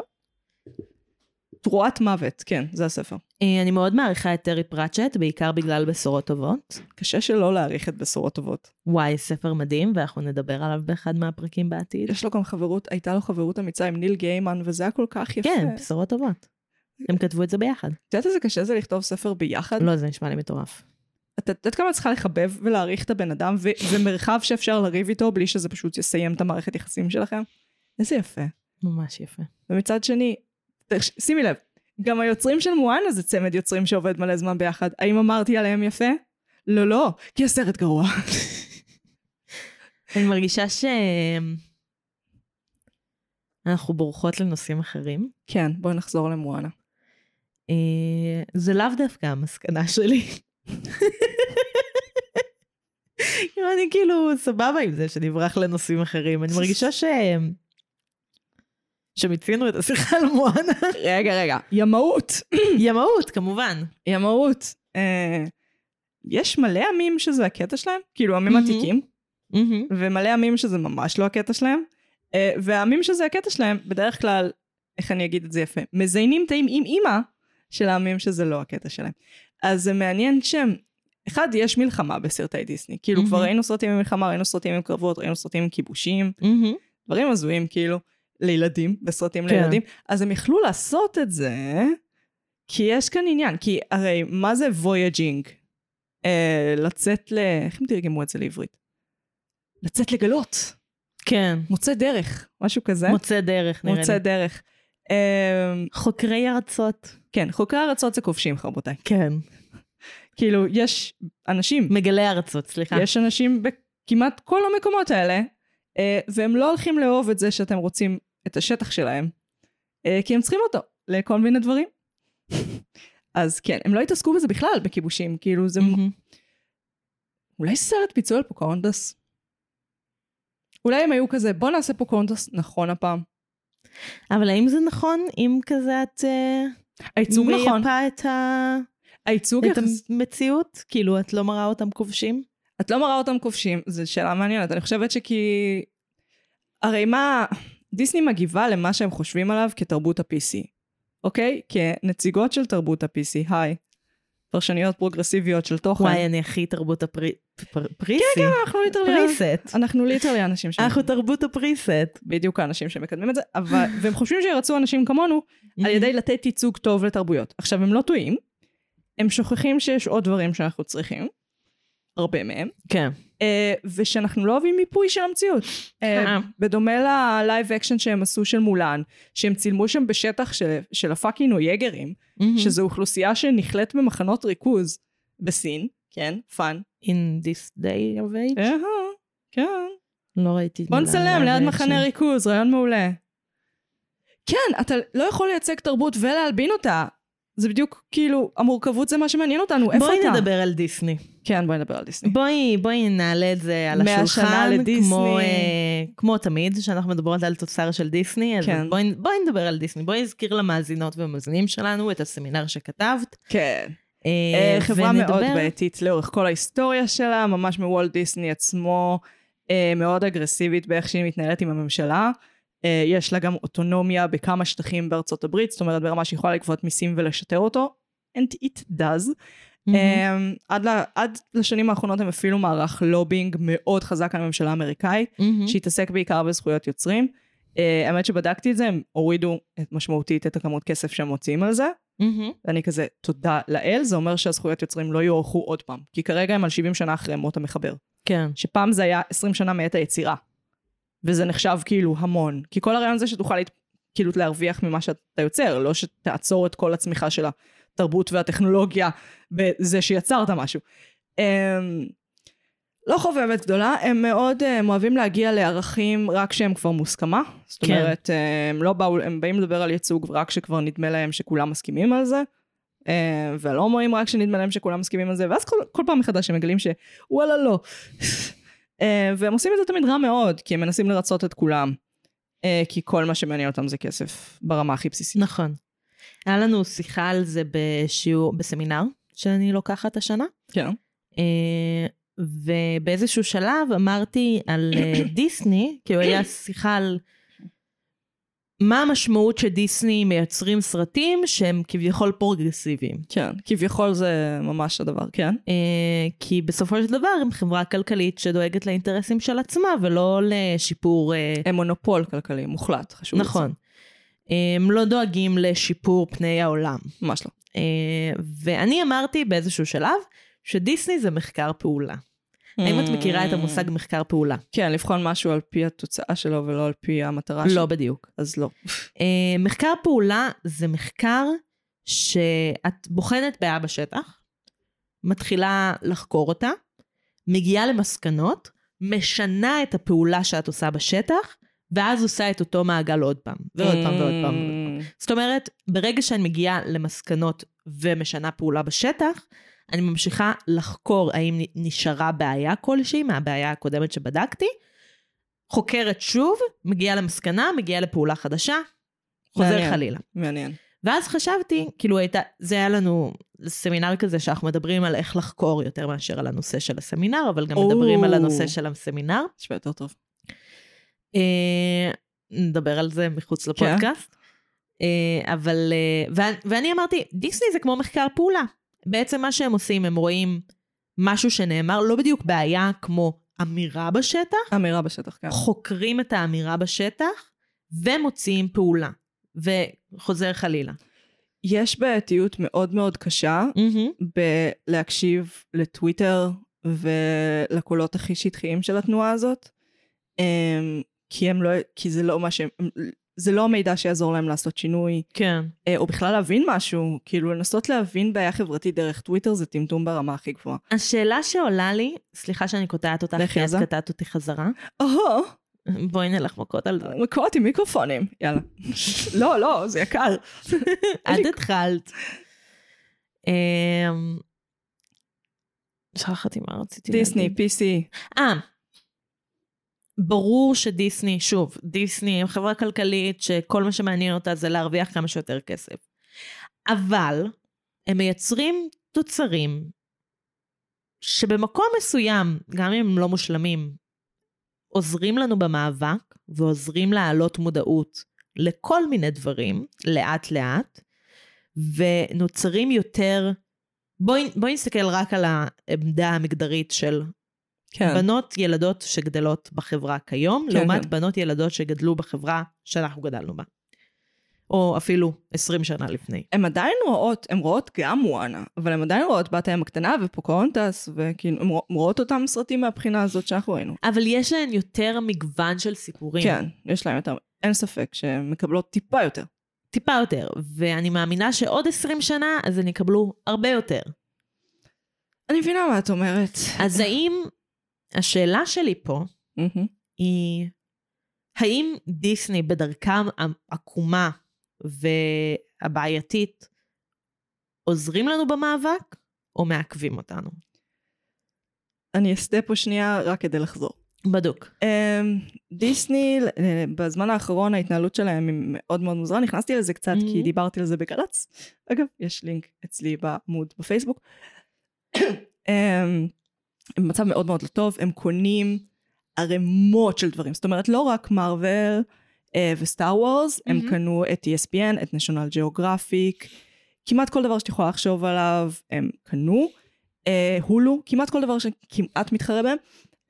תרועת מוות, כן, זה הספר. אה, אני מאוד מעריכה את טרי פרצ'ט, בעיקר בגלל בשורות טובות. קשה שלא להעריך את בשורות טובות. וואי, ספר מדהים, ואנחנו נדבר עליו באחד מהפרקים בעתיד. יש לו גם חברות, הייתה לו חברות אמיצה עם ניל גיימן, וזה היה כל כך יפה. כן, בשורות טובות. הם כתבו את זה ביחד. את יודעת איזה קשה זה לכתוב ספר ביחד? לא, זה נשמע לי מטורף. את יודעת כמה את צריכה לחבב ולהעריך את הבן אדם, ומרחב שאפשר לריב איתו בלי שזה פשוט יסיים את המערכת יחסים שלכם? איזה יפה. ממש יפה. ומצד שני, שימי לב, גם היוצרים של מואנה זה צמד יוצרים שעובד מלא זמן ביחד. האם אמרתי עליהם יפה? לא, לא, כי הסרט גרוע. אני מרגישה ש... אנחנו בורחות לנושאים אחרים. כן, בואי נחזור למואנה. אה, זה לאו דווקא המסקנה שלי. כאילו, אני כאילו סבבה עם זה שנברח לנושאים אחרים. אני מרגישה ש... שמיצינו את השיחה על מואנה. רגע, רגע, ימאות. ימאות, כמובן. ימאות. אה, יש מלא עמים שזה הקטע שלהם, כאילו עמים. עתיקים. ומלא עמים שזה ממש לא הקטע שלהם, אה, והעמים שזה הקטע שלהם, בדרך כלל, איך אני אגיד את זה יפה, מזיינים האם אימא של העמים שזה לא הקטע שלהם. אז זה מעניין שהם, אחד, יש מלחמה בסרטי דיסני, כאילו כבר מהמם. ראינו סרטים עם מלחמה, ראינו סרטים עם קרבות, ראינו סרטים עם כיבושים, מהמם. דברים הזויים כאילו, לילדים, בסרטים כן. לילדים, אז הם יכלו לעשות את זה, כי יש כאן עניין, כי הרי מה זה voyaging? אה, לצאת ל... איך הם תרגמו את זה לעברית? לצאת לגלות, כן. מוצא דרך, משהו כזה. מוצא דרך, נראה מוצא לי. דרך. אה, חוקרי ארצות. כן, חוקרי ארצות זה כובשים, רבותיי. כן. כאילו, יש אנשים, מגלי ארצות, סליחה. יש אנשים בכמעט כל המקומות האלה, אה, והם לא הולכים לאהוב את זה שאתם רוצים את השטח שלהם, אה, כי הם צריכים אותו לכל מיני דברים. אז כן, הם לא התעסקו בזה בכלל, בכיבושים, כאילו זה... מהמם. אולי סרט פיצוי על פוקהונטס? אולי הם היו כזה, בוא נעשה פוקהונטס נכון הפעם. אבל האם זה נכון אם כזה את אה, הייצוג נכון, מייפה את ה- הייצוג את יחס... המציאות? כאילו, את לא מראה אותם כובשים? את לא מראה אותם כובשים, זו שאלה מעניינת. אני חושבת שכי... הרי מה... דיסני מגיבה למה שהם חושבים עליו כתרבות ה-PC, אוקיי? כנציגות של תרבות ה-PC, היי. פרשניות פרוגרסיביות של תוכן. וואי, אני הכי תרבות ה-PC. כן, כן, אנחנו literally, פריסט. אנחנו literally אנשים ש... אנחנו תרבות הפריסט. בדיוק האנשים שמקדמים את זה, אבל, והם חושבים שירצו אנשים כמונו על ידי לתת ייצוג טוב לתרבויות. עכשיו, הם לא טועים, הם שוכחים שיש עוד דברים שאנחנו צריכים, הרבה מהם, כן. אה, ושאנחנו לא אוהבים ייפוי של המציאות. אה, אה. בדומה ל live action שהם עשו של מולן, שהם צילמו שם בשטח של, של הפאקינג אויגרים, שזו אוכלוסייה שנכלאת במחנות ריכוז בסין, כן, fun. In this day of age? כן. לא ראיתי. בוא נצלם ליד מחנה. ריכוז, רעיון מעולה. כן, אתה לא יכול לייצג תרבות ולהלבין אותה. זה בדיוק, כאילו, המורכבות זה מה שמעניין אותנו, איפה בואי אתה? נדבר על דיסני. כן, בואי נדבר על דיסני. בואי, בואי נעלה את זה על השולחן. כמו, אה, כמו תמיד, שאנחנו מדברות על תוצר של דיסני, אז כן. בואי, בואי נדבר על דיסני. בואי נזכיר למאזינות ומאזינים שלנו את הסמינר שכתבת. כן. אה, אה, חברה מאוד ונדבר- בעייתית לאורך כל ההיסטוריה שלה, ממש מוולט דיסני עצמו, אה, מאוד אגרסיבית באיך שהיא מתנהלת עם הממשלה. אה, יש לה גם אוטונומיה בכמה שטחים בארצות הברית, זאת אומרת ברמה שהיא יכולה לגבות מיסים ולשטר אותו, and it does. Um, עד, ל, עד לשנים האחרונות הם אפילו מערך לובינג מאוד חזק על הממשלה האמריקאית, מהמם. שהתעסק בעיקר בזכויות יוצרים. Uh, האמת שבדקתי את זה, הם הורידו את, משמעותית את הכמות כסף שהם מוציאים על זה, מהמם. ואני כזה, תודה לאל, זה אומר שהזכויות יוצרים לא יוארכו עוד פעם. כי כרגע הם על 70 שנה אחרי מות המחבר. כן. שפעם זה היה 20 שנה מעת היצירה. וזה נחשב כאילו המון. כי כל הרעיון זה שתוכל להת... כאילו להרוויח ממה שאתה יוצר, לא שתעצור את כל הצמיחה של התרבות והטכנולוגיה בזה שיצרת משהו. אמ, לא חובבת גדולה, הם מאוד הם אוהבים להגיע לערכים רק שהם כבר מוסכמה. זאת כן. אומרת, הם לא באו, הם באים לדבר על ייצוג רק כשכבר נדמה להם שכולם מסכימים על זה. אה, ולא הומואים רק שנדמה להם שכולם מסכימים על זה, ואז כל, כל פעם מחדש הם מגלים שוואלה לא. אה, והם עושים את זה תמיד רע מאוד, כי הם מנסים לרצות את כולם. אה, כי כל מה שמעניין אותם זה כסף, ברמה הכי בסיסית. נכון. היה לנו שיחה על זה בשיעור, בסמינר שאני לוקחת השנה. כן. אה, ובאיזשהו שלב אמרתי על דיסני, כאילו היה שיחה על מה המשמעות שדיסני מייצרים סרטים שהם כביכול פרוגרסיביים. כן, כביכול זה ממש הדבר, כן. אה, כי בסופו של דבר הם חברה כלכלית שדואגת לאינטרסים של עצמה ולא לשיפור... אה, הם מונופול כלכלי מוחלט, חשוב נכון. לציין. הם לא דואגים לשיפור פני העולם. ממש לא. אה, ואני אמרתי באיזשהו שלב שדיסני זה מחקר פעולה. האם את מכירה את המושג מחקר פעולה? כן, לבחון משהו על פי התוצאה שלו ולא על פי המטרה שלו. לא בדיוק. אז לא. אה, מחקר פעולה זה מחקר שאת בוחנת בעיה בשטח, מתחילה לחקור אותה, מגיעה למסקנות, משנה את הפעולה שאת עושה בשטח, ואז עושה את אותו מעגל עוד פעם, ועוד פעם ועוד פעם. Mm, זאת אומרת, ברגע שאני מגיעה למסקנות ומשנה פעולה בשטח, אני ממשיכה לחקור האם נשארה בעיה כלשהי מהבעיה הקודמת שבדקתי, חוקרת שוב, מגיעה למסקנה, מגיעה לפעולה חדשה, חוזר מעניין. חלילה. מעניין. ואז חשבתי, כאילו הייתה, זה היה לנו סמינר כזה שאנחנו מדברים על איך לחקור יותר מאשר על הנושא של הסמינר, אבל גם או. מדברים על הנושא של הסמינר. נשמע יותר טוב. אה, נדבר על זה מחוץ לפודקאסט. אה, אבל, אה, ואני, ואני אמרתי, דיסני זה כמו מחקר פעולה. בעצם מה שהם עושים, הם רואים משהו שנאמר, לא בדיוק בעיה כמו אמירה בשטח, אמירה בשטח, כן. חוקרים את האמירה בשטח, ומוציאים פעולה. וחוזר חלילה. יש בעייתיות מאוד מאוד קשה בלהקשיב לטוויטר ולקולות הכי שטחיים של התנועה הזאת, אמ, כי הם לא, כי זה לא מה שהם, זה לא המידע שיעזור להם לעשות שינוי, כן. אה, או בכלל להבין משהו, כאילו לנסות להבין בעיה חברתית דרך טוויטר זה טמטום ברמה הכי גבוהה. השאלה שעולה לי, סליחה שאני קוטעת אותך, כי את זה. קטעת אותי חזרה. אוהו, בואי נלך מכות על זה. מקורות עם מיקרופונים, יאללה. לא, לא, זה יקר. את התחלת. אמ, שכחתי מה רציתי דיסני, להגיד. PC. אה, ברור שדיסני, שוב, דיסני הם חברה כלכלית שכל מה שמעניין אותה זה להרוויח כמה שיותר כסף. אבל הם מייצרים תוצרים שבמקום מסוים, גם אם הם לא מושלמים, עוזרים לנו במאבק ועוזרים להעלות מודעות לכל מיני דברים, לאט לאט, ונוצרים יותר בואי, בואי נסתכל רק על העמדה המגדרית של כן. בנות ילדות שגדלות בחברה כיום, כן, לעומת כן. בנות ילדות שגדלו בחברה שאנחנו גדלנו בה. או אפילו 20 שנה לפני. הן עדיין רואות, הן רואות גם מואנה, אבל הן עדיין רואות בת הים הקטנה ופוקהונטס, וכאילו, הן רואות אותם סרטים מהבחינה הזאת שאנחנו ראינו. אבל יש להן יותר מגוון של סיפורים. כן, יש להם יותר, אין ספק שהן מקבלות טיפה יותר. טיפה יותר. ואני מאמינה שעוד 20 שנה, אז הן יקבלו הרבה יותר. אני מבינה מה את אומרת. אז האם, השאלה שלי פה. היא האם דיסני בדרכם העקומה והבעייתית עוזרים לנו במאבק או מעכבים אותנו? אני אסטה פה שנייה רק כדי לחזור. בדוק. אמ, דיסני, אה, בזמן האחרון ההתנהלות שלהם היא מאוד מאוד מוזרה, נכנסתי לזה קצת כי Mhm. דיברתי על זה בגל"צ. אגב, יש לינק אצלי בעמוד בפייסבוק. הם במצב מאוד מאוד לא טוב, הם קונים ערימות של דברים. זאת אומרת, לא רק מארוול אה, וסטאר וורס, הם Mhm. קנו את ESPN, את national geographic, כמעט כל דבר שאת יכולה לחשוב עליו, הם קנו. אה, הולו, כמעט כל דבר שכמעט מתחרה בהם.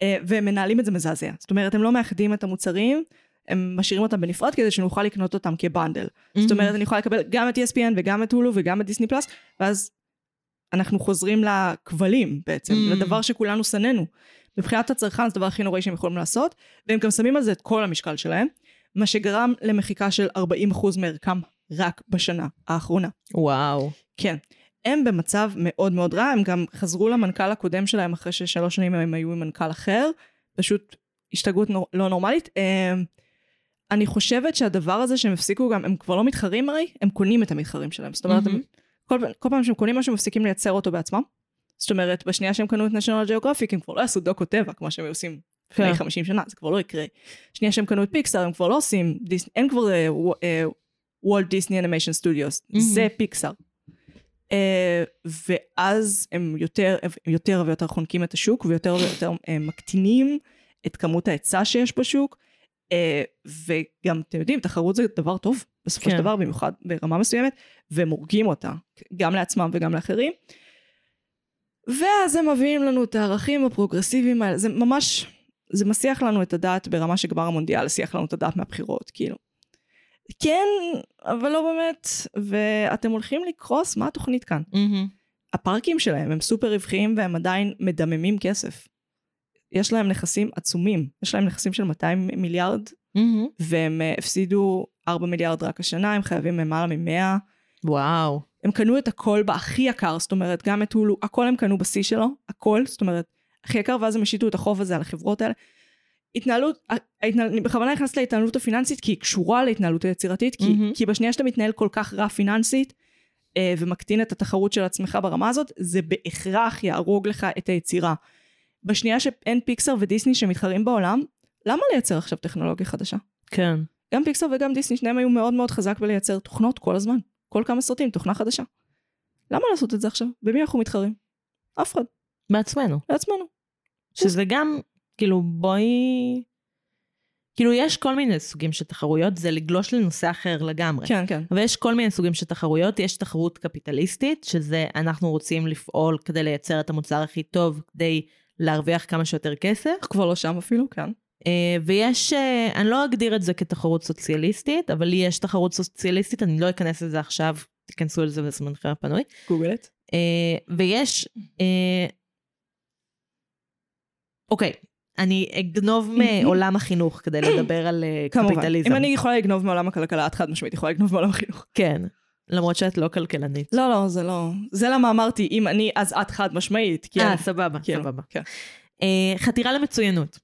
אה, והם מנהלים את זה מזעזע. זאת אומרת, הם לא מאחדים את המוצרים, הם משאירים אותם בנפרד כדי שנוכל לקנות אותם כבנדל. זאת אומרת, אני יכולה לקבל גם את ESPN וגם את הולו וגם את דיסני פלאס, ואז אנחנו חוזרים לכבלים בעצם, Mm. לדבר שכולנו שנאנו. מבחינת הצרכן זה הדבר הכי נוראי שהם יכולים לעשות, והם גם שמים על זה את כל המשקל שלהם, מה שגרם למחיקה של 40% מערכם רק בשנה האחרונה. וואו. כן. הם במצב מאוד מאוד רע, הם גם חזרו למנכ"ל הקודם שלהם אחרי ששלוש שנים הם היו עם מנכ"ל אחר, פשוט השתגעות נור, לא נורמלית. הם, אני חושבת שהדבר הזה שהם הפסיקו גם, הם כבר לא מתחרים הרי, הם קונים את המתחרים שלהם. זאת אומרת, הם, כל, כל פעם שהם קונים משהו, הם מפסיקים לייצר אותו בעצמם. זאת אומרת, בשנייה שהם קנו את national geographic, הם כבר לא יעשו דוקו טבע, כמו שהם עושים לפני כן. 50 שנה, זה כבר לא יקרה. שנייה שהם קנו את פיקסאר, הם כבר לא עושים, דיס, אין כבר Walt Disney Animation Studios. זה פיקסאר. אה, ואז הם יותר, הם יותר ויותר חונקים את השוק, ויותר ויותר אה, מקטינים את כמות ההיצע שיש בשוק, וגם, אתם יודעים, תחרות זה דבר טוב, בסופו של כן. דבר, במיוחד ברמה מסוימת, והם הורגים אותה, גם לעצמם וגם לאחרים. ואז הם מביאים לנו את הערכים הפרוגרסיביים האלה, זה ממש, זה מסיח לנו את הדעת ברמה שגמר המונדיאל הסיח לנו את הדעת מהבחירות, כאילו. כן, אבל לא באמת, ואתם הולכים לקרוס, מה התוכנית כאן? מהמם. הפארקים שלהם הם סופר רווחיים והם עדיין מדממים כסף. יש להם נכסים עצומים, יש להם נכסים של 200 מיליארד, מהמם. והם uh, הפסידו 4 מיליארד רק השנה, הם חייבים למעלה מ-100. וואו. הם קנו את הכל בהכי יקר, זאת אומרת, גם את הולו, הכל הם קנו בשיא שלו, הכל, זאת אומרת, הכי יקר, ואז הם השיתו את החוב הזה על החברות האלה. התנהלות, ההתנהל, אני בכוונה נכנסת להתנהלות הפיננסית, כי היא קשורה להתנהלות היצירתית, כי, מהמם. כי בשנייה שאתה מתנהל כל כך רע פיננסית, אה, ומקטין את התחרות של עצמך ברמה הזאת, זה בהכרח יהרוג לך את היצירה. בשנייה שאין פיקסר ודיסני שמתחרים בעולם, למה לייצר עכשיו טכנולוגיה חדשה? כן. גם פיקסר וגם דיסני, שניהם היו מאוד מאוד חזק בלייצר תוכנות כל הזמן. כל כמה סרטים, תוכנה חדשה. למה לעשות את זה עכשיו? במי אנחנו מתחרים? אף אחד. בעצמנו. לעצמנו. שזה גם, כאילו, בואי... כאילו, יש כל מיני סוגים של תחרויות, זה לגלוש לנושא אחר לגמרי. כן, כן. אבל יש כל מיני סוגים של תחרויות, יש תחרות קפיטליסטית, שזה אנחנו רוצים לפעול כדי לייצר את המוצר הכי טוב, כדי להרוויח כמה שיותר כסף. כבר לא שם אפילו, כן. אה, ויש, אה, אני לא אגדיר את זה כתחרות סוציאליסטית, אבל לי יש תחרות סוציאליסטית, אני לא אכנס לזה עכשיו, תיכנסו לזה בזמנכם הפנוי. גוגל את. אה, ויש, אוקיי, אני אגנוב מעולם החינוך כדי לדבר על אה, כמובן. קפיטליזם. אם אני יכולה לגנוב מעולם הכלכלה, את חד משמעית יכולה לגנוב מעולם החינוך. כן, למרות שאת לא כלכלנית. לא, לא, זה לא... זה למה אמרתי, אם אני, אז את חד משמעית. אה, סבבה, כאילו, סבבה. כן. אה, חתירה למצוינות.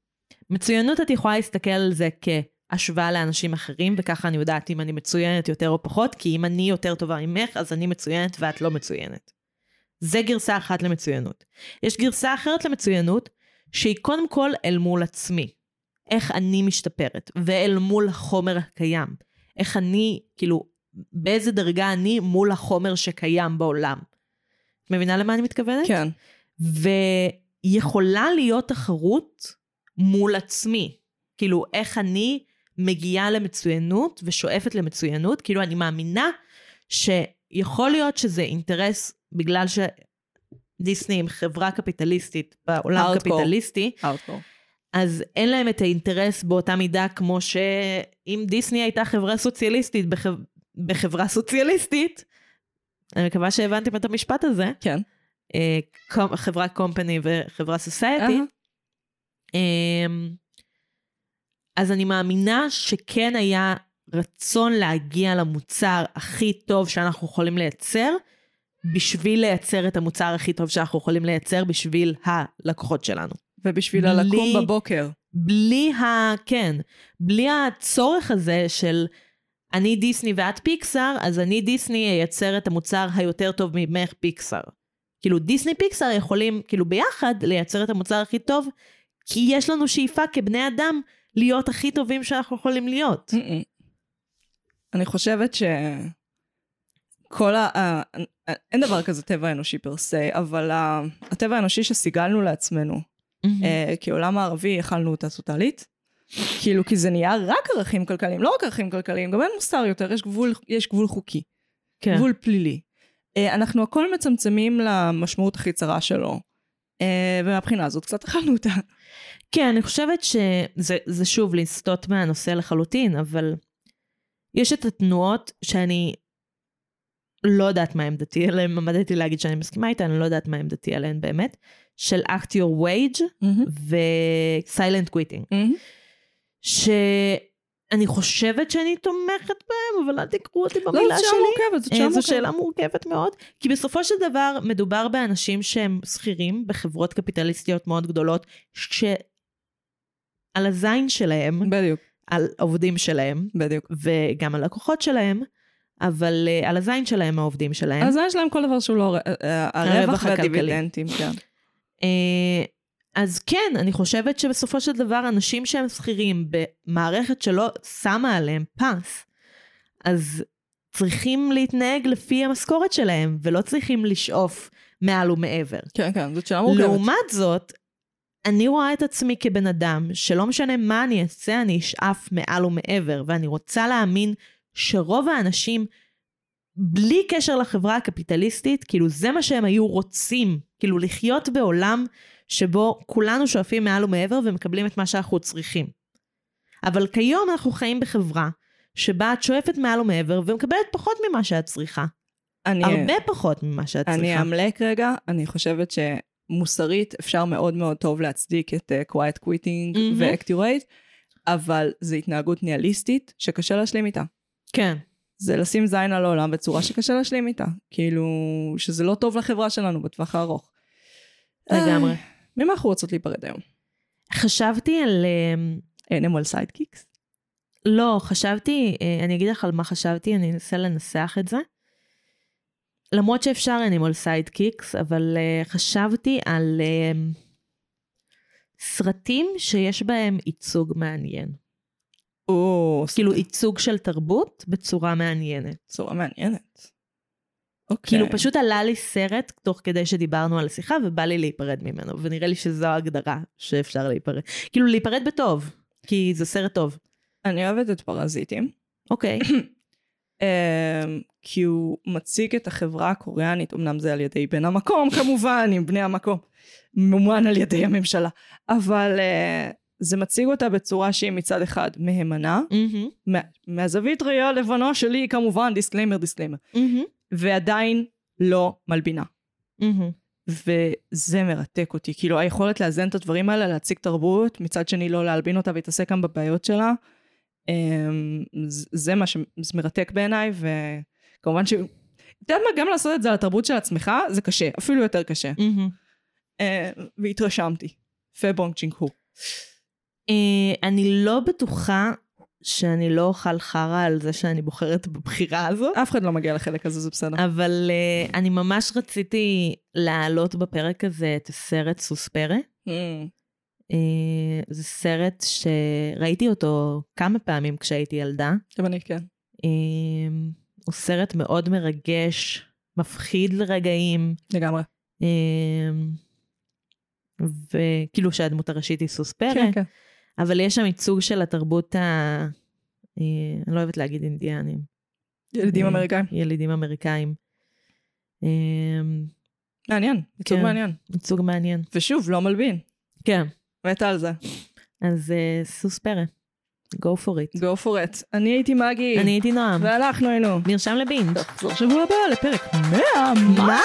מצוינות את יכולה להסתכל על זה כהשוואה לאנשים אחרים, וככה אני יודעת אם אני מצוינת יותר או פחות, כי אם אני יותר טובה ממך, אז אני מצוינת ואת לא מצוינת. זה גרסה אחת למצוינות. יש גרסה אחרת למצוינות, שהיא קודם כל אל מול עצמי. איך אני משתפרת, ואל מול החומר הקיים. איך אני, כאילו, באיזה דרגה אני מול החומר שקיים בעולם. את מבינה למה אני מתכוונת? כן. ויכולה להיות תחרות מול עצמי. כאילו, איך אני מגיעה למצוינות ושואפת למצוינות, כאילו, אני מאמינה שיכול להיות שזה אינטרס בגלל ש... דיסני הם חברה קפיטליסטית בעולם Hardcore. קפיטליסטי, הארדקור. אז אין להם את האינטרס באותה מידה כמו שאם דיסני הייתה חברה סוציאליסטית בחב... בחברה סוציאליסטית, אני מקווה שהבנתם את המשפט הזה, כן. אה, קום- חברה קומפני וחברה סוסייטי. אהה. אמ, אז אני מאמינה שכן היה רצון להגיע למוצר הכי טוב שאנחנו יכולים לייצר, בשביל לייצר את המוצר הכי טוב שאנחנו יכולים לייצר בשביל הלקוחות שלנו. ובשביל בלי- לקום בבוקר. בלי ה... כן, בלי הצורך הזה של אני דיסני ואת פיקסאר, אז אני דיסני אייצר את המוצר היותר טוב ממך פיקסאר. כאילו דיסני פיקסאר יכולים כאילו ביחד לייצר את המוצר הכי טוב, כי יש לנו שאיפה כבני אדם להיות הכי טובים שאנחנו יכולים להיות. אני חושבת ש... כל ה... אין דבר כזה טבע אנושי פר סי, אבל הטבע האנושי שסיגלנו לעצמנו אה, כעולם הערבי, יכלנו אותה טוטאלית. כאילו, כי זה נהיה רק ערכים כלכליים, לא רק ערכים כלכליים, גם אין מוסר יותר, יש גבול, יש גבול חוקי, כן. גבול פלילי. אה, אנחנו הכל מצמצמים למשמעות הכי צרה שלו. אה, ומהבחינה הזאת קצת אכלנו אותה. כן, אני חושבת שזה זה שוב לסטות מהנושא לחלוטין, אבל יש את התנועות שאני לא יודעת מה עמדתי עליהן, עמדתי להגיד שאני מסכימה איתן, אני לא יודעת מה עמדתי עליהן באמת, של act your wage ו-silent quitting, שאני חושבת שאני תומכת בהם, אבל אל תקראו אותי לא, במילה זו שלי. שאלה מורכבת, זאת אה, שאלה זו מורכבת. שאלה מורכבת מאוד, כי בסופו של דבר מדובר באנשים שהם שכירים בחברות קפיטליסטיות מאוד גדולות, שעל הזין שלהם, בדיוק, על העובדים שלהם, בדיוק. וגם על לקוחות שלהם, אבל uh, על הזין שלהם העובדים שלהם. אז יש להם כל דבר שהוא לא... אה, אה, הרווח. והדיבידנדים, כן. אה, אז כן, אני חושבת שבסופו של דבר אנשים שהם שכירים במערכת שלא שמה עליהם פס, אז צריכים להתנהג לפי המשכורת שלהם, ולא צריכים לשאוף מעל ומעבר. כן, כן, זאת שאלה מורכבת. לעומת זאת, אני רואה את עצמי כבן אדם, שלא משנה מה אני אעשה, אני אשאף מעל ומעבר, ואני רוצה להאמין שרוב האנשים, בלי קשר לחברה הקפיטליסטית, כאילו זה מה שהם היו רוצים, כאילו לחיות בעולם שבו כולנו שואפים מעל ומעבר ומקבלים את מה שאנחנו צריכים. אבל כיום אנחנו חיים בחברה שבה את שואפת מעל ומעבר ומקבלת פחות ממה שאת צריכה. אני- הרבה פחות ממה שאת צריכה. אני אמלק רגע, אני חושבת שמוסרית אפשר מאוד מאוד טוב להצדיק את uh, quiet quitting מהמם. ו-activate, אבל זו התנהגות ניהליסטית שקשה להשלים איתה. כן. זה לשים זין על העולם בצורה שקשה להשלים איתה. כאילו, שזה לא טוב לחברה שלנו בטווח הארוך. לגמרי. אה, ממה אנחנו רוצות להיפרד היום? חשבתי על... אה, animal sidekicks? לא, חשבתי, אה, אני אגיד לך על מה חשבתי, אני אנסה לנסח את זה. למרות שאפשר animal sidekicks, אבל אה, חשבתי על אה, סרטים שיש בהם ייצוג מעניין. או, כאילו ייצוג של תרבות בצורה מעניינת. צורה מעניינת. אוקיי. כאילו פשוט עלה לי סרט תוך כדי שדיברנו על השיחה ובא לי להיפרד ממנו, ונראה לי שזו ההגדרה שאפשר להיפרד. כאילו להיפרד בטוב, כי זה סרט טוב. אני אוהבת את פרזיטים. אוקיי. אמ, כי הוא מציג את החברה הקוריאנית, אמנם זה על ידי בן המקום כמובן, עם בני המקום, ממומן על ידי הממשלה, אבל uh, זה מציג אותה בצורה שהיא מצד אחד מהימנה, מהמם, מה, מהזווית ראייה הלבנה שלי כמובן, disclaimer disclaimer, מהמם, ועדיין לא מלבינה. מהמם. וזה מרתק אותי, כאילו היכולת לאזן את הדברים האלה, להציג תרבות, מצד שני לא להלבין אותה ולהתעסק גם בבעיות שלה, אמ, זה מה שמרתק בעיניי, וכמובן ש... את יודעת מה, גם לעשות את זה על התרבות של עצמך, זה קשה, אפילו יותר קשה. אה, והתרשמתי. בונג ג'ון הו. אה, אני לא בטוחה שאני לא אוכל חרא על זה שאני בוחרת בבחירה הזו, אף אחד לא מגיע לחלק הזה, זה בסדר. אבל uh, אני ממש רציתי להעלות בפרק הזה את הסרט סוספרה. אמ, Uh, זה סרט שראיתי אותו כמה פעמים כשהייתי ילדה. גם אני, כן. Uh, הוא סרט מאוד מרגש, מפחיד לרגעים. לגמרי. Uh, וכאילו שהדמות הראשית היא סוספרה. כן, כן. אבל יש שם ייצוג של התרבות ה... אה, אני לא אוהבת להגיד אינדיאנים. ילדים אה, אמריקאים. ילידים אמריקאים. אה, מעניין, ייצוג כן. מעניין. ייצוג מעניין. ושוב, לא מלבין. כן. מתה על זה. אז אה, סוס פרא. go for it. go for it. אני הייתי מגי. אני הייתי נועם. ואנחנו היינו. נרשם לבינג'. נחזור שבוע הבא לפרק 100. מה?